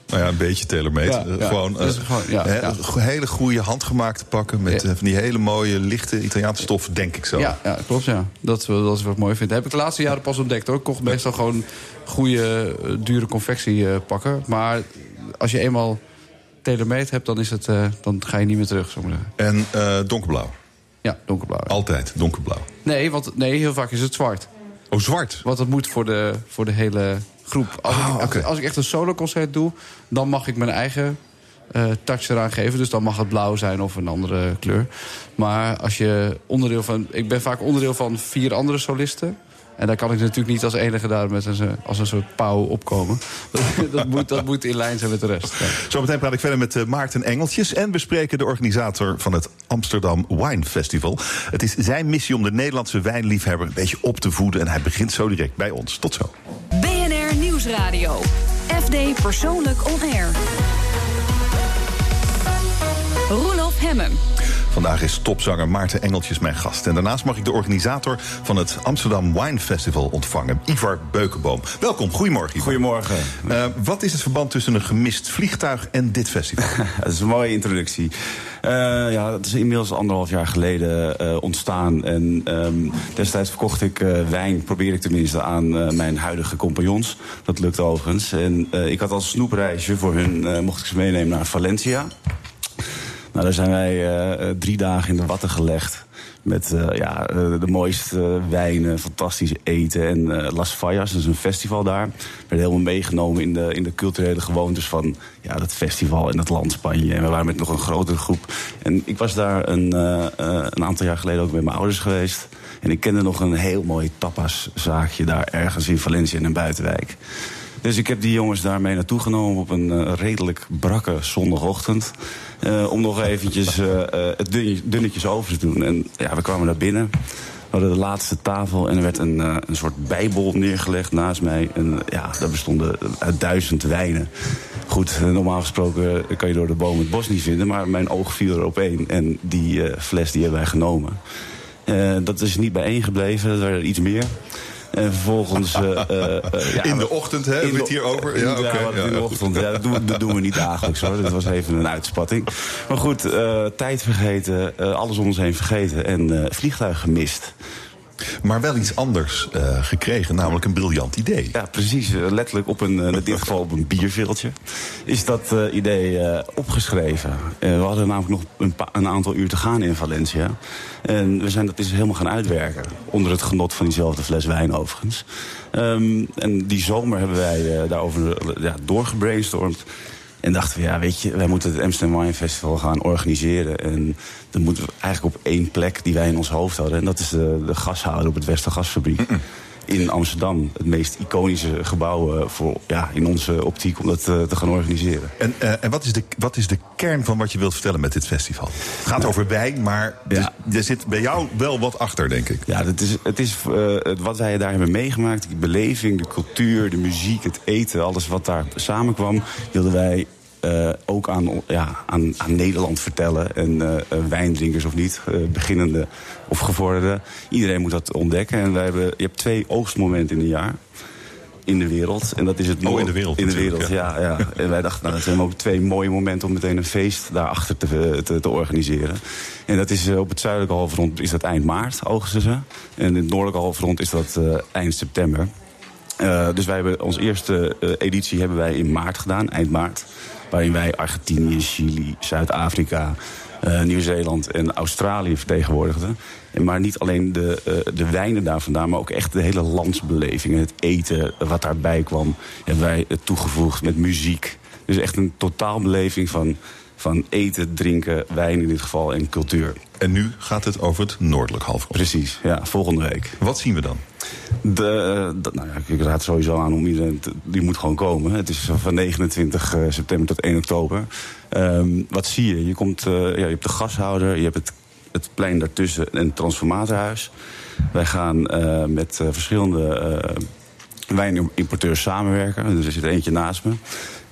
Nou ja, een beetje. Ja, ja. Gewoon, Dus gewoon, ja, hè, ja. hele goede handgemaakte pakken met eh, van die hele mooie lichte Italiaanse stof, denk ik zo. Ja, ja, klopt, ja. Dat, dat is wat ik mooi vind. Dat heb ik de laatste jaren pas ontdekt, hoor. Ik kocht meestal gewoon goede, eh, dure confectie eh, pakken. Maar als je eenmaal tailor-made hebt, dan, is het, eh, dan ga je niet meer terug, maar zeggen. En eh, donkerblauw. Ja, donkerblauw. ja. Altijd donkerblauw. Nee, want nee, heel vaak is het zwart. Oh, zwart. Want dat moet voor de, voor de hele groep. Als, Ah, ik, oké. als ik echt een soloconcert doe, dan mag ik mijn eigen eh, touch eraan geven. Dus dan mag het blauw zijn of een andere kleur. Maar als je onderdeel van. Ik ben vaak onderdeel van vier andere solisten. En daar kan ik natuurlijk niet als enige daar met een, als een soort pauw opkomen. dat, moet, dat moet in lijn zijn met de rest. Ja. Zometeen praat ik verder met eh, Maarten Engeltjes. En we spreken de organisator van het Amsterdam Wine Festival. Het is zijn missie om de Nederlandse wijnliefhebber een beetje op te voeden. En hij begint zo direct bij ons. Tot zo. Nieuwsradio. FD Persoonlijk On Air. Roelof Hemmen. Vandaag is topzanger Maarten Engeltjes mijn gast. En daarnaast mag ik de organisator van het Amsterdam Wine Festival ontvangen, Ivar Beukenboom. Welkom, goedemorgen. Ivar. Goedemorgen. Eh, wat is het verband tussen een gemist vliegtuig en dit festival? Dat is een mooie introductie. Eh, ja, dat is inmiddels anderhalf jaar geleden eh, ontstaan. En ehm, destijds verkocht ik wijn, probeerde ik tenminste, aan mijn huidige compagnons. Dat lukt overigens. En ik had als snoepreisje voor hun, mocht ik ze meenemen naar Valencia. Nou, daar zijn wij eh, eh, drie dagen in de watten gelegd. Met eh, ja, de mooiste wijnen, fantastisch eten. En Las Fallas, dat is een festival daar. We werden helemaal meegenomen in de, in de culturele gewoontes van ja, dat festival in het land Spanje. En we waren met nog een grotere groep. En ik was daar een, een aantal jaar geleden ook met mijn ouders geweest. En ik kende nog een heel mooi tapaszaakje daar ergens in Valencia in een buitenwijk. Dus ik heb die jongens daarmee naartoe genomen op een eh, redelijk brakke zondagochtend. eh, om nog eventjes eh, het dun- dunnetjes over te doen. En ja, we kwamen daar binnen. We hadden de laatste tafel en er werd een, een soort bijbel neergelegd naast mij. En ja, daar bestonden uit duizend wijnen. Goed, normaal gesproken kan je door de boom het bos niet vinden. Maar mijn oog viel er op één. En die fles die hebben wij genomen. Dat is niet bijeengebleven, er waren er iets meer. En vervolgens... eh, eh, eh, ja, In de ochtend, hè? Hebben we de- het hier over? Ja, oké. Ja, in de ochtend. Ja, dat, doen, we- dat doen we niet dagelijks hoor. Dit was even een uitspatting. Maar goed, tijd vergeten, alles om ons heen vergeten en vliegtuig gemist. Maar wel iets anders eh, gekregen, namelijk een briljant idee. Ja, precies. eh, Letterlijk op een, eh, in dit geval op een bierveeltje. Is dat idee opgeschreven. We hadden namelijk nog een, een aantal uur te gaan in Valencia. En we zijn dat dus helemaal gaan uitwerken. Onder het genot van diezelfde fles wijn overigens. Ehm, en die zomer hebben wij daarover ja, doorgebrainstormd. En dachten we, ja, weet je, wij moeten het Amsterdam Wine Festival gaan organiseren. En dan moeten we eigenlijk op één plek die wij in ons hoofd hadden. En dat is de, de gashouder op het Westergasfabriek. In Amsterdam. Het meest iconische gebouw eh, voor, ja, in onze optiek om dat eh, te gaan organiseren. En, eh, en wat, is de, wat is de kern van wat je wilt vertellen met dit festival? Het gaat over wijn, maar Ja. dus, er zit bij jou wel wat achter, denk ik. Ja, het is, het is wat wij daar hebben meegemaakt. Die beleving, de cultuur, de muziek, het eten. Alles wat daar samenkwam, wilden wij eh, ook aan, ja, aan, aan Nederland vertellen. En eh, eh, wijndrinkers of niet, beginnende of gevorderde. Iedereen moet dat ontdekken. En wij hebben, je hebt twee oogstmomenten in een jaar. In de wereld. En dat is het Oh, in de wereld In de wereld, ja. ja. En wij dachten, nou, dat zijn ook twee mooie momenten om meteen een feest daarachter te, te, te organiseren. En dat is op het zuidelijke halfrond is dat eind maart, oogsten ze. En in het noordelijke halfrond is dat eind september. Dus wij hebben onze eerste editie hebben wij in maart gedaan, eind maart. Waarin wij Argentinië, Chili, Zuid-Afrika, eh, Nieuw-Zeeland en Australië vertegenwoordigde. En maar niet alleen de, eh, de wijnen daar vandaan, maar ook echt de hele landsbeleving. Het eten wat daarbij kwam, hebben wij toegevoegd met muziek. Dus echt een totaalbeleving van, van eten, drinken, wijn in dit geval en cultuur. En nu gaat het over het noordelijk halfrond. Precies, ja, volgende week. Wat zien we dan? De, eh, nou ja, ik raad sowieso aan om iedereen, die moet gewoon komen. Het is van 29 eh, september tot 1 oktober. Ehm, wat zie je? Je, komt, eh, ja, je hebt de gashouder, je hebt het, het plein daartussen en het transformatorhuis. Wij gaan met eh, verschillende wijnimporteurs samenwerken. Dus er zit eentje naast me.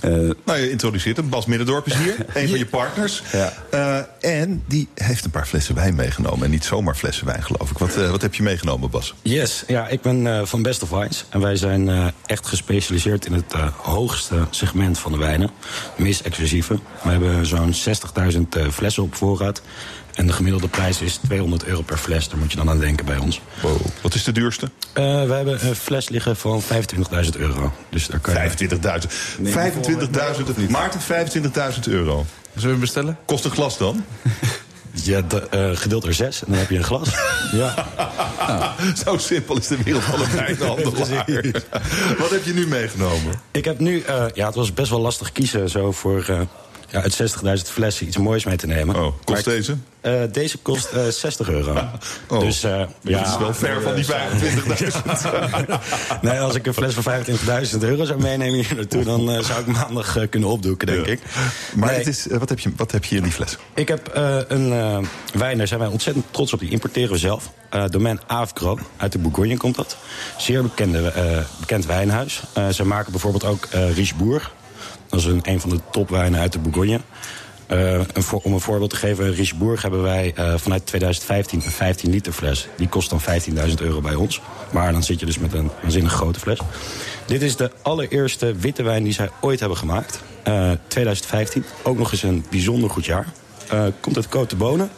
Eh, Nou, je introduceert hem. Bas Middendorp is hier, een van je partners. Ja. Eh, en die heeft een paar flessen wijn meegenomen. En niet zomaar flessen wijn, geloof ik. Wat, eh, wat heb je meegenomen, Bas? Yes, ja, ik ben eh, van Best of Wines. En wij zijn eh, echt gespecialiseerd in het eh, hoogste segment van de wijnen. Meest exclusieve. We hebben zo'n 60.000 eh, flessen op voorraad. En de gemiddelde prijs is 200 euro per fles. Daar moet je dan aan denken bij ons. Wow. Wat is de duurste? Eh, we hebben een fles liggen van 25.000 euro. Dus daar kan je... 25.000. 25.000. Maarten, 25.000 euro. Zullen we hem bestellen? Kost een glas dan? Ja, de, eh, gedeeld door zes. En dan heb je een glas. ja. Zo simpel is de wereld van een wijnhandelaar. Wat heb je nu meegenomen? Ik heb nu, eh, ja, het was best wel lastig kiezen zo voor eh, ja, uit 60.000 flessen iets moois mee te nemen. Oh, kost Maar deze? Eh, deze kost eh, 60 euro. Oh, dus eh, ja, dat is wel ver van die 25.000. nee, als ik een fles van 25.000 euro zou meenemen hier naartoe, dan eh, zou ik maandag eh, kunnen opdoeken, denk ik. Maar Nee. het is, eh, wat, heb je, wat heb je hier in die fles? Ik heb eh, een eh, wijn, daar zijn wij ontzettend trots op. Die importeren we zelf. Eh domein Avgro, uit de Bourgogne komt dat. Zeer bekende, eh, bekend wijnhuis. Eh, ze maken bijvoorbeeld ook eh Richebourg. Dat is een, een van de topwijnen uit de Bourgogne. Eh, om een voorbeeld te geven, Richebourg hebben wij eh, vanuit 2015 een 15 liter fles. Die kost dan 15.000 euro bij ons. Maar dan zit je dus met een waanzinnig grote fles. Dit is de allereerste witte wijn die zij ooit hebben gemaakt. Eh, 2015. Ook nog eens een bijzonder goed jaar. Eh, komt uit Côte de Bonen.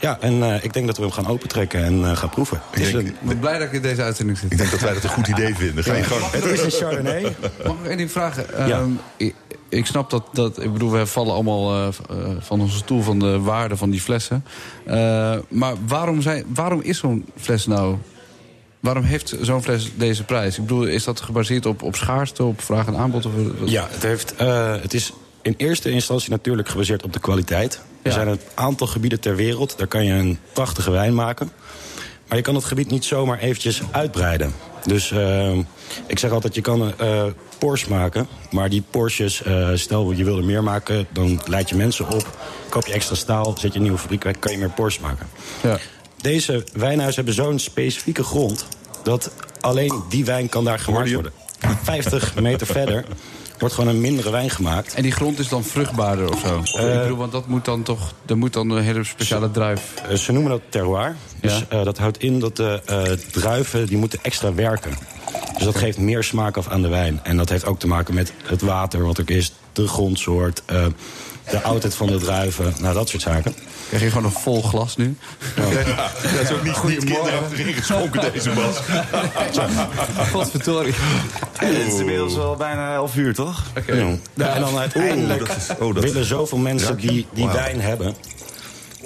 Ja, en eh, ik denk dat we hem gaan opentrekken en eh, gaan proeven. Het is, een, Ik ben blij dat ik in deze uitzending zit. Ik denk dat wij dat een goed idee vinden. Ga je gang. het is een Chardonnay. Mag ik één ding vragen? Ja. Ehm, ik, ik snap dat, dat... Ik bedoel, we vallen allemaal eh, eh, van onze stoel van de waarde van die flessen. Eh, maar waarom, zijn, waarom is zo'n fles nou... Waarom heeft zo'n fles deze prijs? Ik bedoel, is dat gebaseerd op, op schaarste, op vraag en aanbod? Of? Ja, het, heeft, eh, het is in eerste instantie natuurlijk gebaseerd op de kwaliteit. Er zijn een aantal gebieden ter wereld, daar kan je een prachtige wijn maken. Maar je kan het gebied niet zomaar eventjes uitbreiden. Dus eh, ik zeg altijd, je kan eh Porsche maken. Maar die Porsches, eh, stel je wil er meer maken... dan leid je mensen op, koop je extra staal... zet je een nieuwe fabriek weg, kan je meer Porsche maken. Ja. Deze wijnhuizen hebben zo'n specifieke grond... dat alleen die wijn kan daar gemaakt worden. 50 meter verder wordt gewoon een mindere wijn gemaakt. En die grond is dan vruchtbaarder of zo? Of, ik bedoel, want dat moet dan toch... Er moet dan een hele speciale druif... Eh, ze noemen dat terroir. Dus Ja. eh, dat houdt in dat de eh, druiven die moeten extra werken. Dus dat geeft meer smaak af aan de wijn. En dat heeft ook te maken met het water wat er is, de grondsoort, eh, de oudheid van de druiven, nou dat soort zaken. Krijg je gewoon een vol glas nu? Dat is ook niet goed kinderen erin geschonken, deze Bas. Godverdorie. Het is inmiddels wel bijna 11 uur, toch? Ja. Ja, en dan uiteindelijk Oeh, dat is- oh, dat- willen zoveel mensen die, die wijn hebben.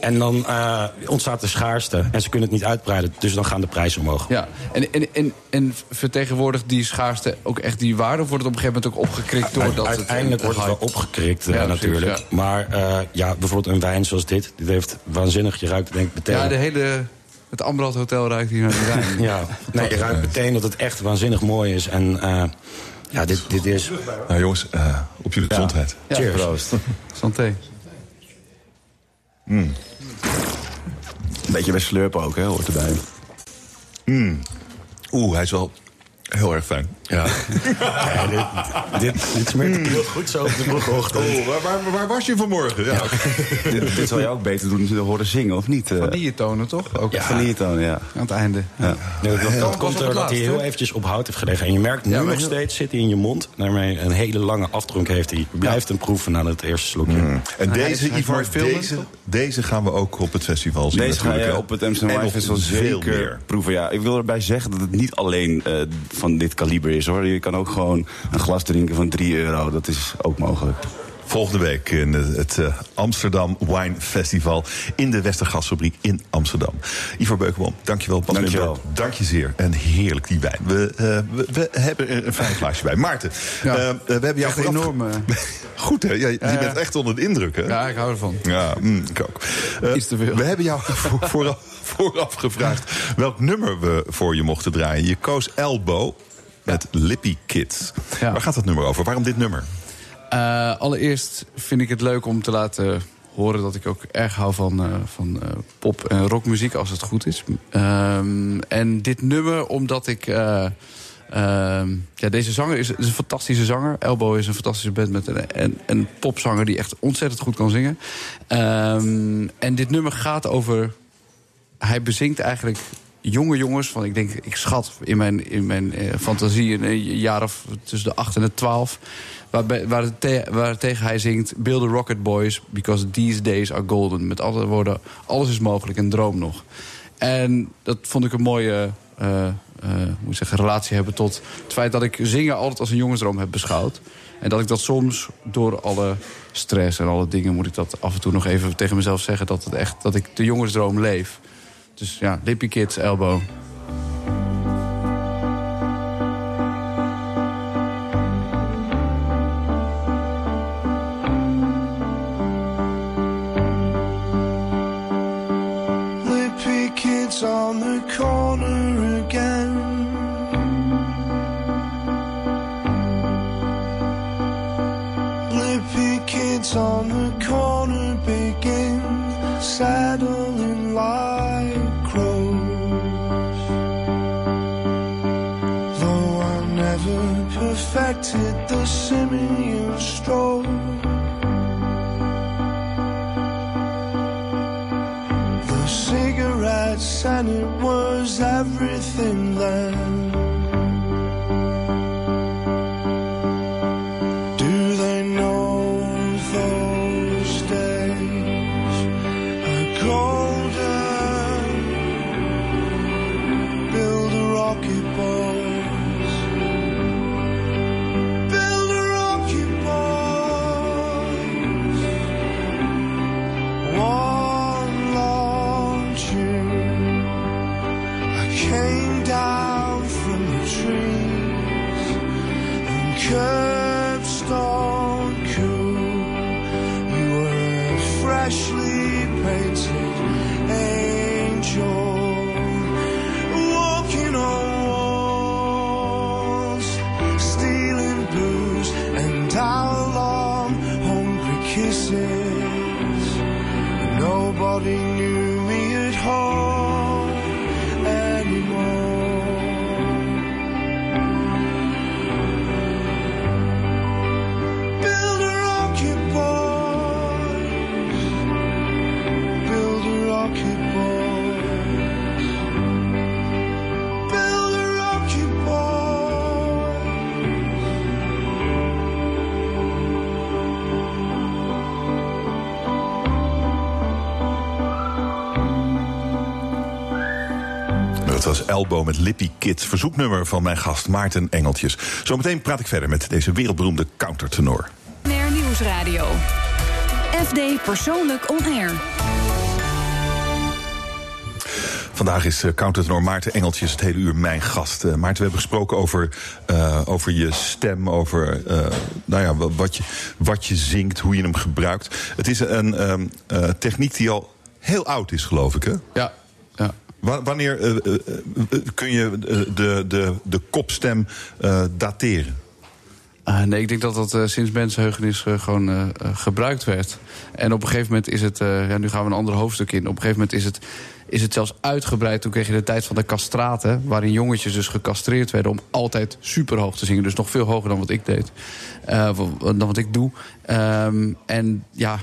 En dan eh, ontstaat de schaarste en ze kunnen het niet uitbreiden. Dus dan gaan de prijzen omhoog. Ja, en, en, en, en vertegenwoordigt die schaarste ook echt die waarde? Of wordt het op een gegeven moment ook opgekrikt doordat het... Uiteindelijk wordt het wel opgekrikt eh, precies, natuurlijk. ja. Maar eh, ja, bijvoorbeeld een wijn zoals dit. Dit heeft waanzinnig, je ruikt het denk ik meteen. Ja, de hele... Het Ambrand Hotel ruikt hier naar de wijn. Ja, nee, je ruikt meteen dat het echt waanzinnig mooi is. En eh, ja, dit, dit is... Nou jongens, eh, op jullie gezondheid. Ja, Cheers. proost. Santé. Een beetje bij slurpen ook, hè, hoort erbij. Oeh, hij is wel heel erg fijn. Ja. Ja, dit, dit, dit smeert heel goed zo op de vroege ochtend. Oh, waar, waar, waar was je vanmorgen? Ja. dit, dit zou jij ook beter doen, te horen zingen, of niet? eh? Vanilletonen, toch? Ook Van hier toon, ja. aan het einde. Nee, dat, dat was komt er dat laatst, hij heel eventjes op hout heeft gelegen. En je merkt nu nog heel- steeds zit hij in je mond. Daarmee een hele lange afdronk heeft hij. Je blijft hem proeven aan het eerste slokje. En hij deze, Ivar, deze, deze gaan we ook op het festival zien Deze ga natuurlijk. je hè? op het Amsterdam Festival veel zeker meer. proeven. Ja, ik wil erbij zeggen dat het niet alleen eh, van dit kaliber is hoor. Je kan ook gewoon een glas drinken van 3 euro. Dat is ook mogelijk. Volgende week in het uh, Amsterdam Wine Festival in de Westergasfabriek in Amsterdam. Ivo Beukenboom, dankjewel. Bas Dankjewel. Dank je zeer. En heerlijk die wijn. We, uh, we, we, hebben er een fijn glaasje bij. Maarten, Ja. uh, we hebben jou Echt enorm. eh. Goed hè? Ja, je bent echt onder de indruk hè? Ja, ik hou ervan. Ja, mm, ik ook. Eh, Iets te veel. We hebben jou voor, vooraf, vooraf gevraagd welk nummer we voor je mochten draaien. Je koos Elbow met Lippy Kids. Waar gaat dat nummer over? Waarom dit nummer? Eh, allereerst vind ik het leuk om te laten horen dat ik ook erg hou van, eh, van eh, pop- en rockmuziek, als het goed is. Ehm, en dit nummer, omdat ik. eh, ehm, ja, deze zanger is, is een fantastische zanger. Elbow is een fantastische band met een, een, een popzanger die echt ontzettend goed kan zingen. Ehm, en dit nummer gaat over. Hij bezingt eigenlijk jonge jongens van, ik denk, ik schat in mijn, in mijn eh, fantasie een eh, jaar of tussen de 8 en de 12. Waarbij, waar, waar tegen hij zingt: Build the Rocket Boys, because these days are golden. Met andere woorden, alles is mogelijk en droom nog. En dat vond ik een mooie eh, eh, hoe zeggen, relatie hebben tot het feit dat ik zingen altijd als een jongensdroom heb beschouwd. En dat ik dat soms door alle stress en alle dingen moet ik dat af en toe nog even tegen mezelf zeggen dat, het echt, dat ik de jongensdroom leef. Dus ja, Lippy Kids, Elbow. Lippy kids on the corner again. Lippy kids on the corner begin saddling perfected the simian stroll. The cigarettes and it was everything then. Was Elbow met Lippy Kids, verzoeknummer van mijn gast Maarten Engeltjes. Zometeen praat ik verder met deze wereldberoemde countertenor. BNR Nieuwsradio. FD Persoonlijk On Air. Vandaag is eh, countertenor Maarten Engeltjes het hele uur mijn gast. Eh, Maarten, we hebben gesproken over, eh, over je stem, over eh, nou ja, wa- wat, je, wat je zingt, hoe je hem gebruikt. Het is een ehm, eh, techniek die al heel oud is, geloof ik, hè? Ja. ja. Wa- Wanneer eh, eh, eh, kun je de, de, de kopstem dateren? Ah, nee, ik denk dat dat sinds mensenheugenis gewoon gebruikt werd. En op een gegeven moment is het... ja, nu gaan we een ander hoofdstuk in. Op een gegeven moment is het, is het zelfs uitgebreid. Toen kreeg je de tijd van de castraten... waarin jongetjes dus gecastreerd werden... om altijd super hoog te zingen. Dus nog veel hoger dan wat ik deed. Dan wat ik doe. Ehm, en ja...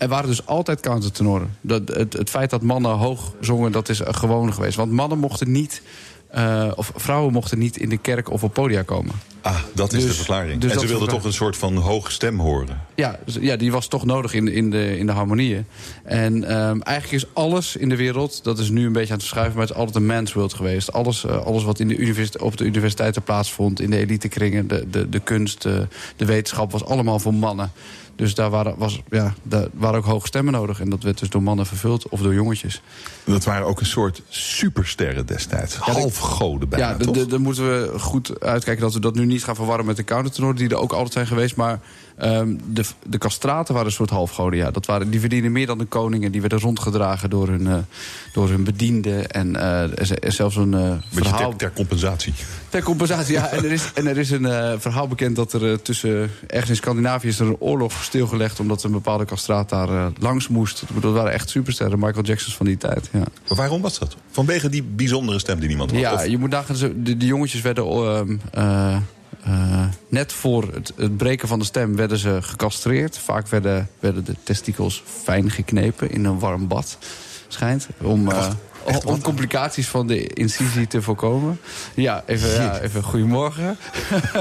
Er waren dus altijd countertenoren. Dat, het, het feit dat mannen hoog zongen, dat is gewoon geweest. Want mannen mochten niet... eh, of vrouwen mochten niet in de kerk of op podia komen. Ah, dat is Dus- de verklaring. dus en ze wilden toch een soort van hoge stem horen. Ja, dus- ja, die was toch nodig in, in, de, in de harmonieën. En ehm, eigenlijk is alles in de wereld, dat is nu een beetje aan het verschuiven... maar het is altijd een man's world geweest. Alles, eh, alles wat in de universiteit, op de universiteiten plaatsvond... in de elitekringen, de, de, de kunst, de, de wetenschap... was allemaal voor mannen. Dus daar waren, was, ja, daar waren ook hoge stemmen nodig. En dat werd dus door mannen vervuld, of door jongetjes. Dat waren ook een soort supersterren destijds. Halfgoden bijna, ja, toch? d- d- dan moeten we goed uitkijken dat we dat nu niet gaan verwarren met de countertenoren... die er ook altijd zijn geweest. Maar ehm, de, de castraten waren een soort halfgoden. Ja. Dat waren, die verdienen meer dan de koningen. Die werden rondgedragen door hun, eh, door hun bedienden. En, eh, er zelfs een eh, verhaal... ter, ter compensatie. Ter compensatie, ja. En er is, en er is een verhaal bekend dat er tussen... ergens in Scandinavië is er een oorlog stilgelegd... omdat een bepaalde castraat daar langs moest. Dat waren echt supersterren, Michael Jacksons van die tijd. Ja. Maar waarom was dat? Vanwege die bijzondere stem die niemand had? Ja, Of- je moet nagaan, de, de jongetjes werden eh, net voor het, het breken van de stem werden ze gecastreerd. Vaak werden, werden de testikels fijn geknepen in een warm bad, schijnt. Om, eh, om complicaties van de incisie te voorkomen. Ja, even, ja, even goedemorgen.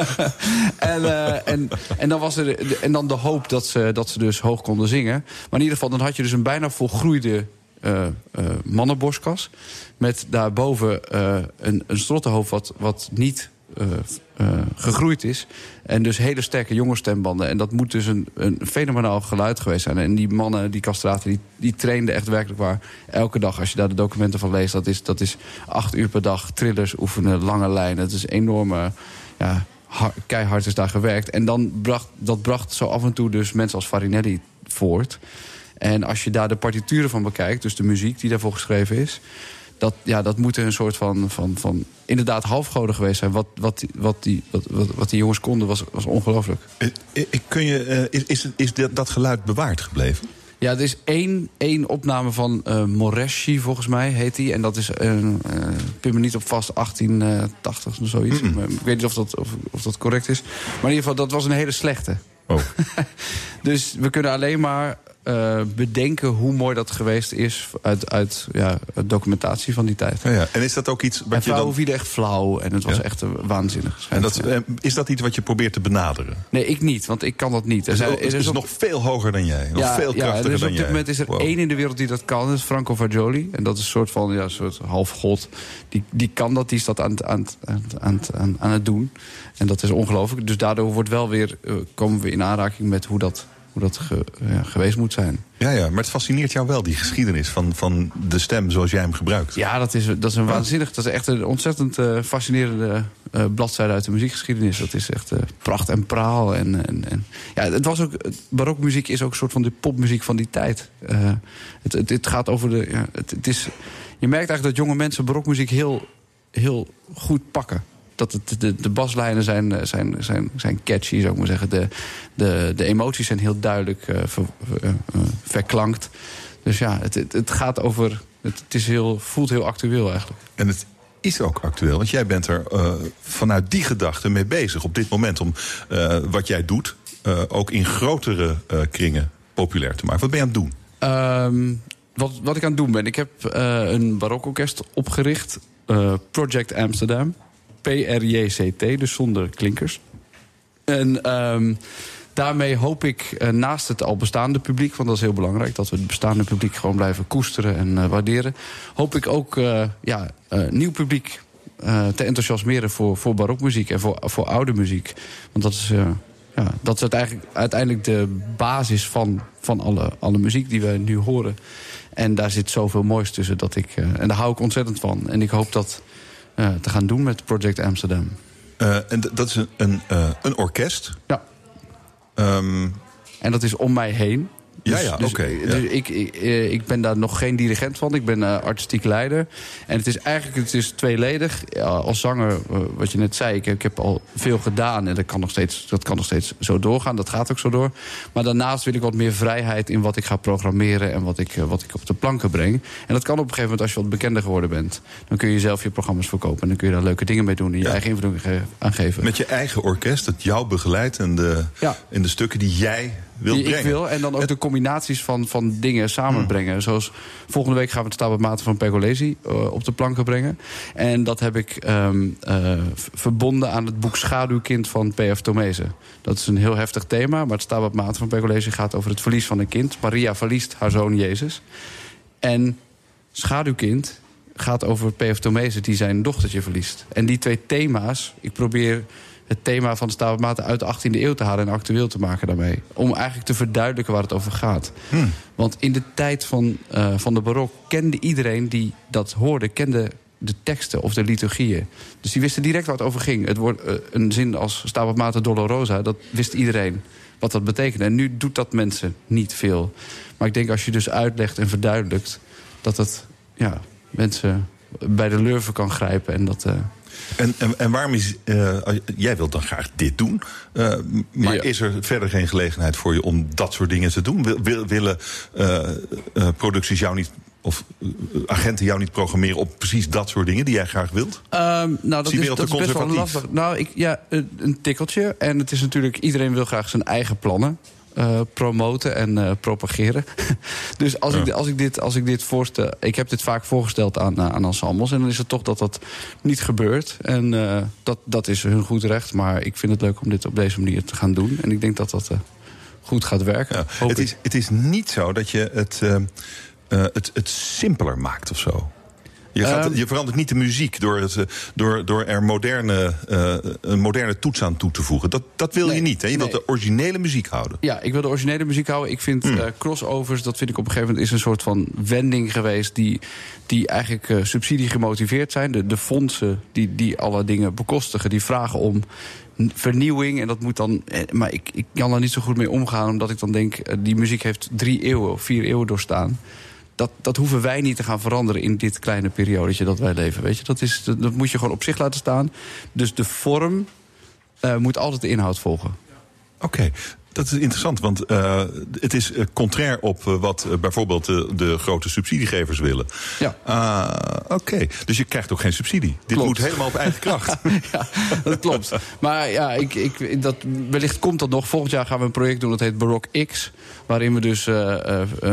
en, eh, en, en, dan was er, de- en dan de hoop dat ze, dat ze dus hoog konden zingen. Maar in ieder geval, dan had je dus een bijna volgroeide eh, mannenborstkas. Met daarboven een, een strottenhoofd wat, wat niet gegroeid is. En dus hele sterke jonge stembanden. En dat moet dus een, een fenomenaal geluid geweest zijn. En die mannen, die castraten, die, die trainden echt werkelijk waar. Elke dag, als je daar de documenten van leest... dat is, dat is acht uur per dag trillers oefenen, lange lijnen. Het is enorme... Ja, har- keihard is daar gewerkt. En dan bracht, dat bracht zo af en toe dus mensen als Farinelli voort. En als je daar de partituren van bekijkt, dus de muziek die daarvoor geschreven is... dat, ja, dat moet een soort van, van, van inderdaad halfgoden geweest zijn. Wat, wat, die- wat, die, wat, wat, die jongens konden, was, was ongelooflijk. Eh, eh, Kun je, eh, is, is, is dat, geluid bewaard gebleven? Ja, er is één, één opname van eh Moreschi, volgens mij, heet die. En dat is, eh, pin me niet op vast, 1880 of zoiets. Ik weet niet of dat, of, of dat correct is. Maar in ieder geval, dat was een hele slechte. Oh. dus we kunnen alleen maar eh, bedenken hoe mooi dat geweest is... uit, uit ja, documentatie van die tijd. Ja, ja. En is dat ook iets wat je dan... vielen echt flauw. En het was Ja? echt waanzinnig. En dat, eh, is dat iets wat je probeert te benaderen? Nee, ik niet, want ik kan dat niet. Er zijn- ook- er het is is op- nog veel hoger dan jij. Nog veel ja, krachtiger dus dan op jij. dit moment is er Wow. één in de wereld die dat kan. Dat is Franco Fagioli. En dat is een soort van ja, een soort halfgod. Die, die kan dat, die is dat aan, het- aan, het- aan, het- aan, het- aan, aan het doen. En dat is ongelooflijk. Dus daardoor wordt wel weer, eh, komen we in aanraking met hoe dat, hoe dat ge- ja, geweest moet zijn. Ja, ja, maar het fascineert jou wel, die geschiedenis van, van de stem zoals jij hem gebruikt. Ja, dat is, dat is een waanzinnig. Dat is echt een ontzettend eh, fascinerende eh, bladzijde uit de muziekgeschiedenis. Dat is echt eh, pracht en praal. En, en, en, ja, het was ook, barokmuziek is ook een soort van de popmuziek van die tijd. Het, het, het gaat over de. Ja, het, het is, je merkt eigenlijk dat jonge mensen barokmuziek heel, heel goed pakken. Dat het, de, de baslijnen zijn, eh, zijn, zijn, zijn catchy, zou ik maar zeggen. De, de, de emoties zijn heel duidelijk ver- eh, verklankt. Dus ja, het, het, het gaat over. Het, het is heel, voelt heel actueel eigenlijk. En het is ook actueel, want jij bent er vanuit die gedachte mee bezig op dit moment om wat jij doet ook in grotere kringen populair te maken. Wat ben je aan het doen? Ehm, wat, wat ik aan het doen ben, ik heb een barokorkest opgericht. Project Amsterdam. PRJCT, dus zonder klinkers. En ehm, daarmee hoop ik eh, naast het al bestaande publiek... want dat is heel belangrijk, dat we het bestaande publiek gewoon blijven koesteren en eh, waarderen... hoop ik ook eh, ja, nieuw publiek te enthousiasmeren voor, voor barokmuziek en voor, voor oude muziek. Want dat is... ja, dat is uiteindelijk, uiteindelijk de basis van, van alle, alle muziek die we nu horen. En daar zit zoveel moois tussen. Dat ik, en daar hou ik ontzettend van. En ik hoop dat te gaan doen met Project Amsterdam. Eh, en dat is een, een, eh, een orkest. Ja. Ehm, En dat is om mij heen. Ja, Dus- ja, dus, oké, eh, ja. dus ik, ik, eh, ik ben daar nog geen dirigent van. Ik ben eh, artistiek leider. En het is eigenlijk het is tweeledig. Ja, als zanger, wat je net zei, ik heb, ik heb al veel gedaan. En dat kan, nog steeds, dat kan nog steeds zo doorgaan. Dat gaat ook zo door. Maar daarnaast wil ik wat meer vrijheid in wat ik ga programmeren... en wat ik, wat ik op de planken breng. En dat kan op een gegeven moment als je wat bekender geworden bent. Dan kun je zelf je programma's verkopen. En dan kun je daar leuke dingen mee doen. En je eigen invloed ge- aan geven. met je eigen orkest, dat jou begeleidt en de, en de stukken die jij wilt die brengen. ik wil. En dan ook de combinaties van, van dingen samenbrengen. Zoals volgende week gaan we het Stabat van Pergolesi eh, op de planken brengen. En dat heb ik ehm, eh, verbonden aan het boek Schaduwkind van P.F. Tomezen. Dat is een heel heftig thema, maar het Stabat Mater van Pergolesi gaat over het verlies van een kind. Maria verliest haar zoon Jezus. En Schaduwkind gaat over P.F. Tomezen die zijn dochtertje verliest. En die twee thema's, ik probeer het thema van de uit de 18e eeuw te halen en actueel te maken daarmee. Om eigenlijk te verduidelijken waar het over gaat. Want in de tijd van, eh, van de barok kende iedereen die dat hoorde, kende de teksten of de liturgieën. Dus die wisten direct waar het over ging. Het woord, eh, een zin als Stabat Mater Dolorosa, dat wist iedereen wat dat betekende. En nu doet dat mensen niet veel. Maar ik denk als je dus uitlegt en verduidelijkt... dat het ja, mensen bij de lurven kan grijpen. En dat, eh, En, en, en waarom is. eh, jij wilt dan graag dit doen. eh, maar is er verder geen gelegenheid voor je om dat soort dingen te doen? Wil, wil- willen eh, producties jou niet. of agenten jou niet programmeren op precies dat soort dingen die jij graag wilt? Ehm, nou, dat is, dat best wel lastig. Nou, ik, ja, een een tikkeltje. En het is natuurlijk, iedereen wil graag zijn eigen plannen eh, promoten en eh, propageren. dus als, ik, als, ik dit, als ik dit voorstel... Ik heb dit vaak voorgesteld aan, eh, aan ensembles. En dan is het toch dat dat niet gebeurt. En eh, dat, dat is hun goed recht. Maar ik vind het leuk om dit op deze manier te gaan doen. En ik denk dat dat eh, goed gaat werken. Het is, het is niet zo dat je het, eh, eh, het, het simpeler maakt of zo. Je, gaat, Ehm. je verandert niet de muziek door, het, eh, door, door er moderne, eh, een moderne toets aan toe te voegen. Dat, dat wil je niet. Hè? Je wilt de originele muziek houden. Ja, ik wil de originele muziek houden. Ik vind Hmm. eh, crossovers, dat vind ik op een gegeven moment... is een soort van wending geweest die, die eigenlijk eh, subsidie gemotiveerd zijn. De, de fondsen die, die alle dingen bekostigen, die vragen om vernieuwing. En dat moet dan... Maar ik, ik kan daar niet zo goed mee omgaan, omdat ik dan denk... die muziek heeft drie eeuwen of vier eeuwen doorstaan. Dat, dat hoeven wij niet te gaan veranderen in dit kleine periodetje dat wij leven. Weet je? Dat, is, dat, moet je gewoon op zich laten staan. Dus de vorm eh, moet altijd de inhoud volgen. Oké, dat is interessant, want eh, het is eh, contrair op eh, wat bijvoorbeeld de, de grote subsidiegevers willen. Ja. Ah, Oké, dus je krijgt ook geen subsidie. Dit Klopt. moet helemaal op eigen kracht. ja, dat klopt. Maar ja, ik, ik, dat, wellicht komt dat nog. Volgend jaar gaan we een project doen dat heet Barok X. Waarin we dus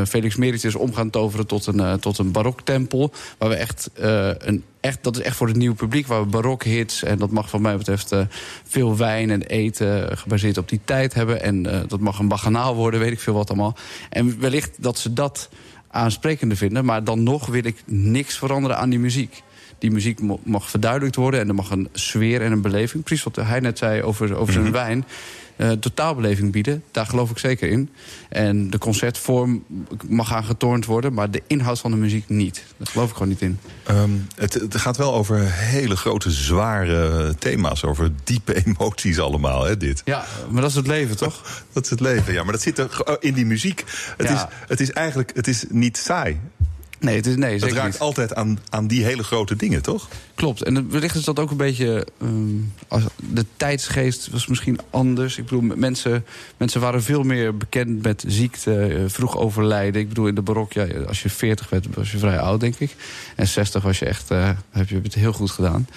Felix Meritis om gaan toveren tot een, tot een baroktempel. Waar we echt, een, echt, dat is echt voor het nieuwe publiek. Waar we barokhits, en dat mag van mij betreft eh, veel wijn en eten gebaseerd op die tijd hebben. En eh, dat mag een baganaal worden, weet ik veel wat allemaal. En wellicht dat ze dat aansprekender vinden. Maar dan nog wil ik niks veranderen aan die muziek. Die muziek mag verduidelijkt worden en er mag een sfeer en een beleving. Precies wat hij net zei over, over zijn wijn. Eh, totaalbeleving bieden, daar geloof ik zeker in. En de concertvorm mag aangetornd worden, maar de inhoud van de muziek niet. Daar geloof ik gewoon niet in. Ehm, het, het gaat wel over hele grote, zware thema's. Over diepe emoties allemaal, hè, dit. Ja, maar dat is het leven, toch? Dat is het leven, ja. Maar dat zit er in die muziek. Het, Ja. is, het is eigenlijk het is niet saai. Nee, het is, nee Het raakt niet. altijd aan, aan die hele grote dingen, toch? Klopt. En wellicht is dat ook een beetje. ehm, als, de tijdsgeest was misschien anders. Ik bedoel, mensen, mensen waren veel meer bekend met ziekte, eh, vroeg overlijden. Ik bedoel, in de barok, ja, als je 40 werd, was je vrij oud, denk ik. En 60 was je echt. eh, heb je het heel goed gedaan.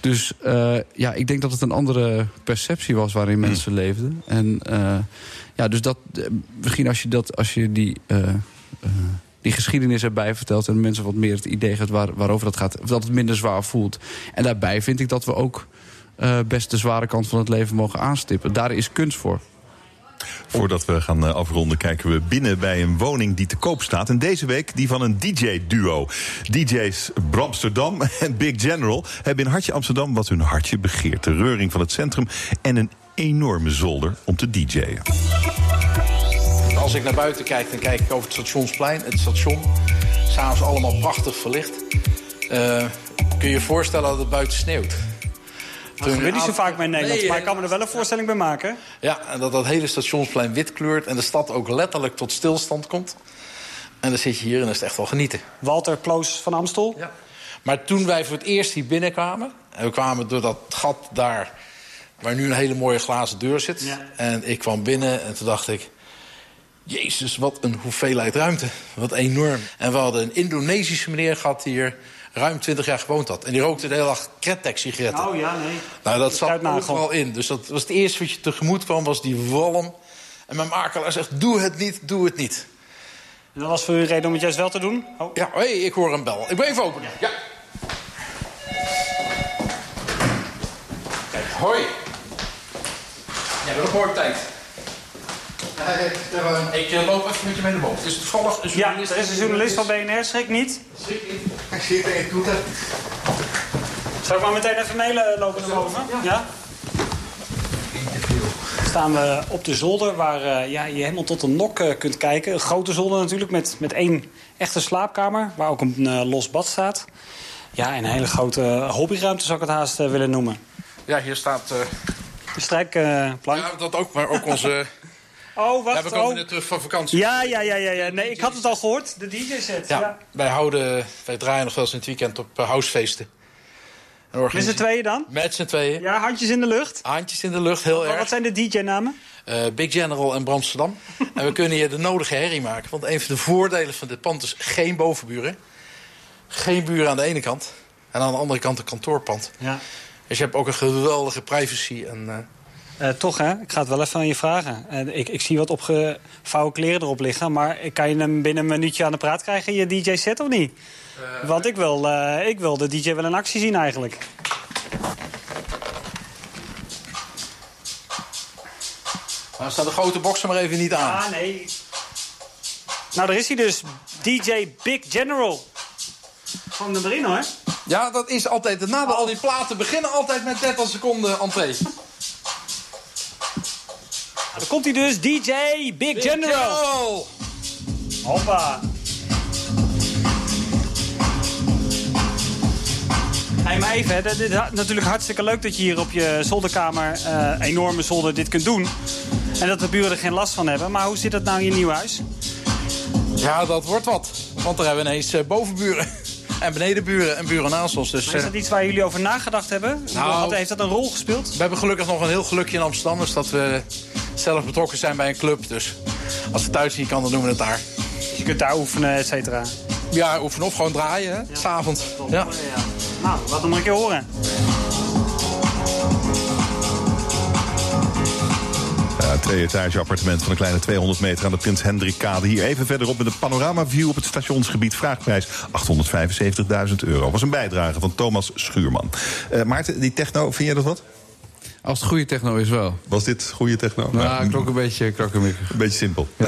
Dus eh, ja, ik denk dat het een andere perceptie was waarin mensen leefden. En ja, dus dat. misschien als je, dat, als je die. Die geschiedenis erbij vertelt en mensen wat meer het idee gaat waar, waarover dat gaat, dat het minder zwaar voelt. En daarbij vind ik dat we ook eh, best de zware kant van het leven mogen aanstippen. Daar is kunst voor. Voordat we gaan eh, afronden, kijken we binnen bij een woning die te koop staat. En deze week die van een DJ-duo. DJ's Bramsterdam en Big General hebben in Hartje Amsterdam wat hun hartje begeert. De reuring van het centrum en een enorme zolder om te DJ'en. Als ik naar buiten kijk, dan kijk ik over het stationsplein. Het station, s'avonds allemaal prachtig verlicht. Eh, kun je je voorstellen dat het buiten sneeuwt? Dat gebeurt niet zo vaak bij Nederland, Nee, maar ik kan me er wel een voorstelling bij maken. Ja, en dat dat hele stationsplein wit kleurt... en de stad ook letterlijk tot stilstand komt. En dan zit je hier en dat is het echt wel genieten. Walter Ploos van Amstel. Ja. Maar toen wij voor het eerst hier binnenkwamen... en we kwamen door dat gat daar... waar nu een hele mooie glazen deur zit... en ik kwam binnen en toen dacht ik... Jezus, wat een hoeveelheid ruimte. Wat enorm. En we hadden een Indonesische meneer gehad die hier ruim 20 jaar gewoond had. En die rookte de hele dag Kretek-sigaretten. Oh ja, nee. Nou, dat zat overal in. Dus dat was het eerste wat je tegemoet kwam, was die walm. En mijn makelaar zegt, doe het niet, doe het niet. En dat was voor u een reden om het juist wel te doen? Oh. Ja, hé, ik hoor een bel. Ik ben even openen. Ja. Kijk, hoi. Jij mooi op tijd. Ik eh, loop even met je mee naar boven. Het is toevallig een Ja, journalist. er is een journalist van BNR, schrik niet. Schrik niet. Ik zie het en ik doe het. Zou ik maar meteen even meelopen naar boven? Ja? Staan we op de zolder waar eh, ja, je helemaal tot een nok eh, kunt kijken. Een grote zolder natuurlijk met, met één echte slaapkamer... waar ook een eh, los bad staat. Ja, en een hele grote hobbyruimte zou ik het haast eh, willen noemen. Ja, hier staat... eh, De strijkplank. ja, dat ook, maar ook onze... Oh, wacht. Ja, we komen oh. net terug van vakantie. Ja, ja, ja, ja, ja. Nee, ik had het al gehoord. De DJ-set. Ja, Ja. Wij, houden, wij draaien nog wel eens in het weekend op housefeesten. En Met z'n tweeën dan? Met z'n tweeën. Ja, handjes in de lucht. Handjes in de lucht, heel erg. Wat zijn de DJ-namen? Eh, Big General en Bramsterdam. en we kunnen hier de nodige herrie maken. Want een van de voordelen van dit pand is geen bovenburen. Geen buren aan de ene kant. En aan de andere kant een kantoorpand. Ja. Dus je hebt ook een geweldige privacy. En, eh, Eh, toch, hè? Ik ga het wel even aan je vragen. Eh, ik, ik zie wat opgevouwen kleren erop liggen. Maar kan je hem binnen een minuutje aan de praat krijgen, je DJ-set of niet? Want ik wil, eh, ik wil de DJ wel in actie zien eigenlijk. maar staat de grote box er maar even niet aan. Ah, nee. Nou, daar is hij dus. DJ Big General. Gewoon nummer 1, hoor. Ja, dat is altijd het nadeel. Al die platen beginnen altijd met 30 seconden entree. Daar komt hij dus. DJ Big, General. Hoppa. Hey, maar even, hè, dit is natuurlijk hartstikke leuk dat je hier op je zolderkamer, eh, enorme zolder, dit kunt doen. En dat de buren er geen last van hebben. Maar hoe zit dat nou in je nieuw huis? Ja, dat wordt wat. Want daar hebben we ineens eh, bovenburen. En benedenburen en buren naast ons. Dus, Maar is eh, dat iets waar jullie over nagedacht hebben? Nou- heeft dat een rol gespeeld? We hebben gelukkig nog een heel gelukje in Amsterdam. Dus dat we zelf betrokken zijn bij een club. Dus als het thuis niet kan, dan doen we het daar. Je kunt daar oefenen, et cetera. Ja, oefenen of gewoon draaien, hè? S'avonds. Ja. Nou, laat hem maar een keer horen. Ja, een twee-etage appartement van een kleine 200 meter aan de Prins Hendrikkade. Hier even verderop met een panoramaview op het stationsgebied. Vraagprijs 875.000 euro. Was een bijdrage van Thomas Schuurman. Eh, Maarten, die techno, vind jij dat wat? Als het goede techno is wel. Was dit goede techno? Nou, klonk een beetje krakkemikkig. Een beetje simpel.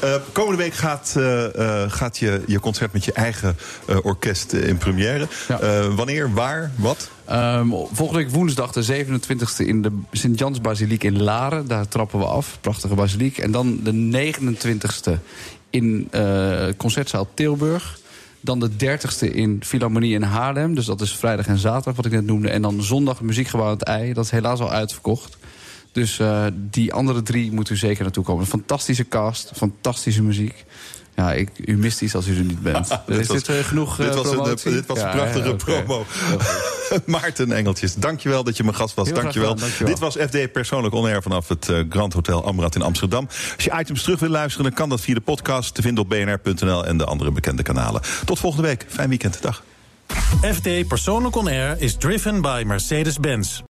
Eh, komende week gaat, eh, eh, gaat je, je concert met je eigen orkest in première. Wanneer, waar, wat? Ehm, volgende week woensdag de 27e in de Sint-Jans-basiliek in Laren. Daar trappen we af. Prachtige basiliek. En dan de 29e in Concertzaal Tilburg. Dan de 30e in Philharmonie in Haarlem. Dus dat is vrijdag en zaterdag, wat ik net noemde. En dan zondag Muziekgebouw het IJ. Dat is helaas al uitverkocht. Dus eh, die andere drie moet u zeker naartoe komen. Fantastische cast, fantastische muziek. Ja, ik, u mist iets als u er niet bent. Dit is was- dit eh, genoeg dit eh, was een, dit was een prachtige ja, promo. Maarten Engeltjes, dankjewel dat je mijn gast was. Dankjewel. gedaan, dankjewel. Dit was FD Persoonlijk On Air vanaf het eh, Grand Hotel Amrad in Amsterdam. Als je items terug wil luisteren, dan kan dat via de podcast te vinden op bnr.nl en de andere bekende kanalen. Tot volgende week. Fijn weekend. Dag. FD Persoonlijk On Air is driven by Mercedes-Benz.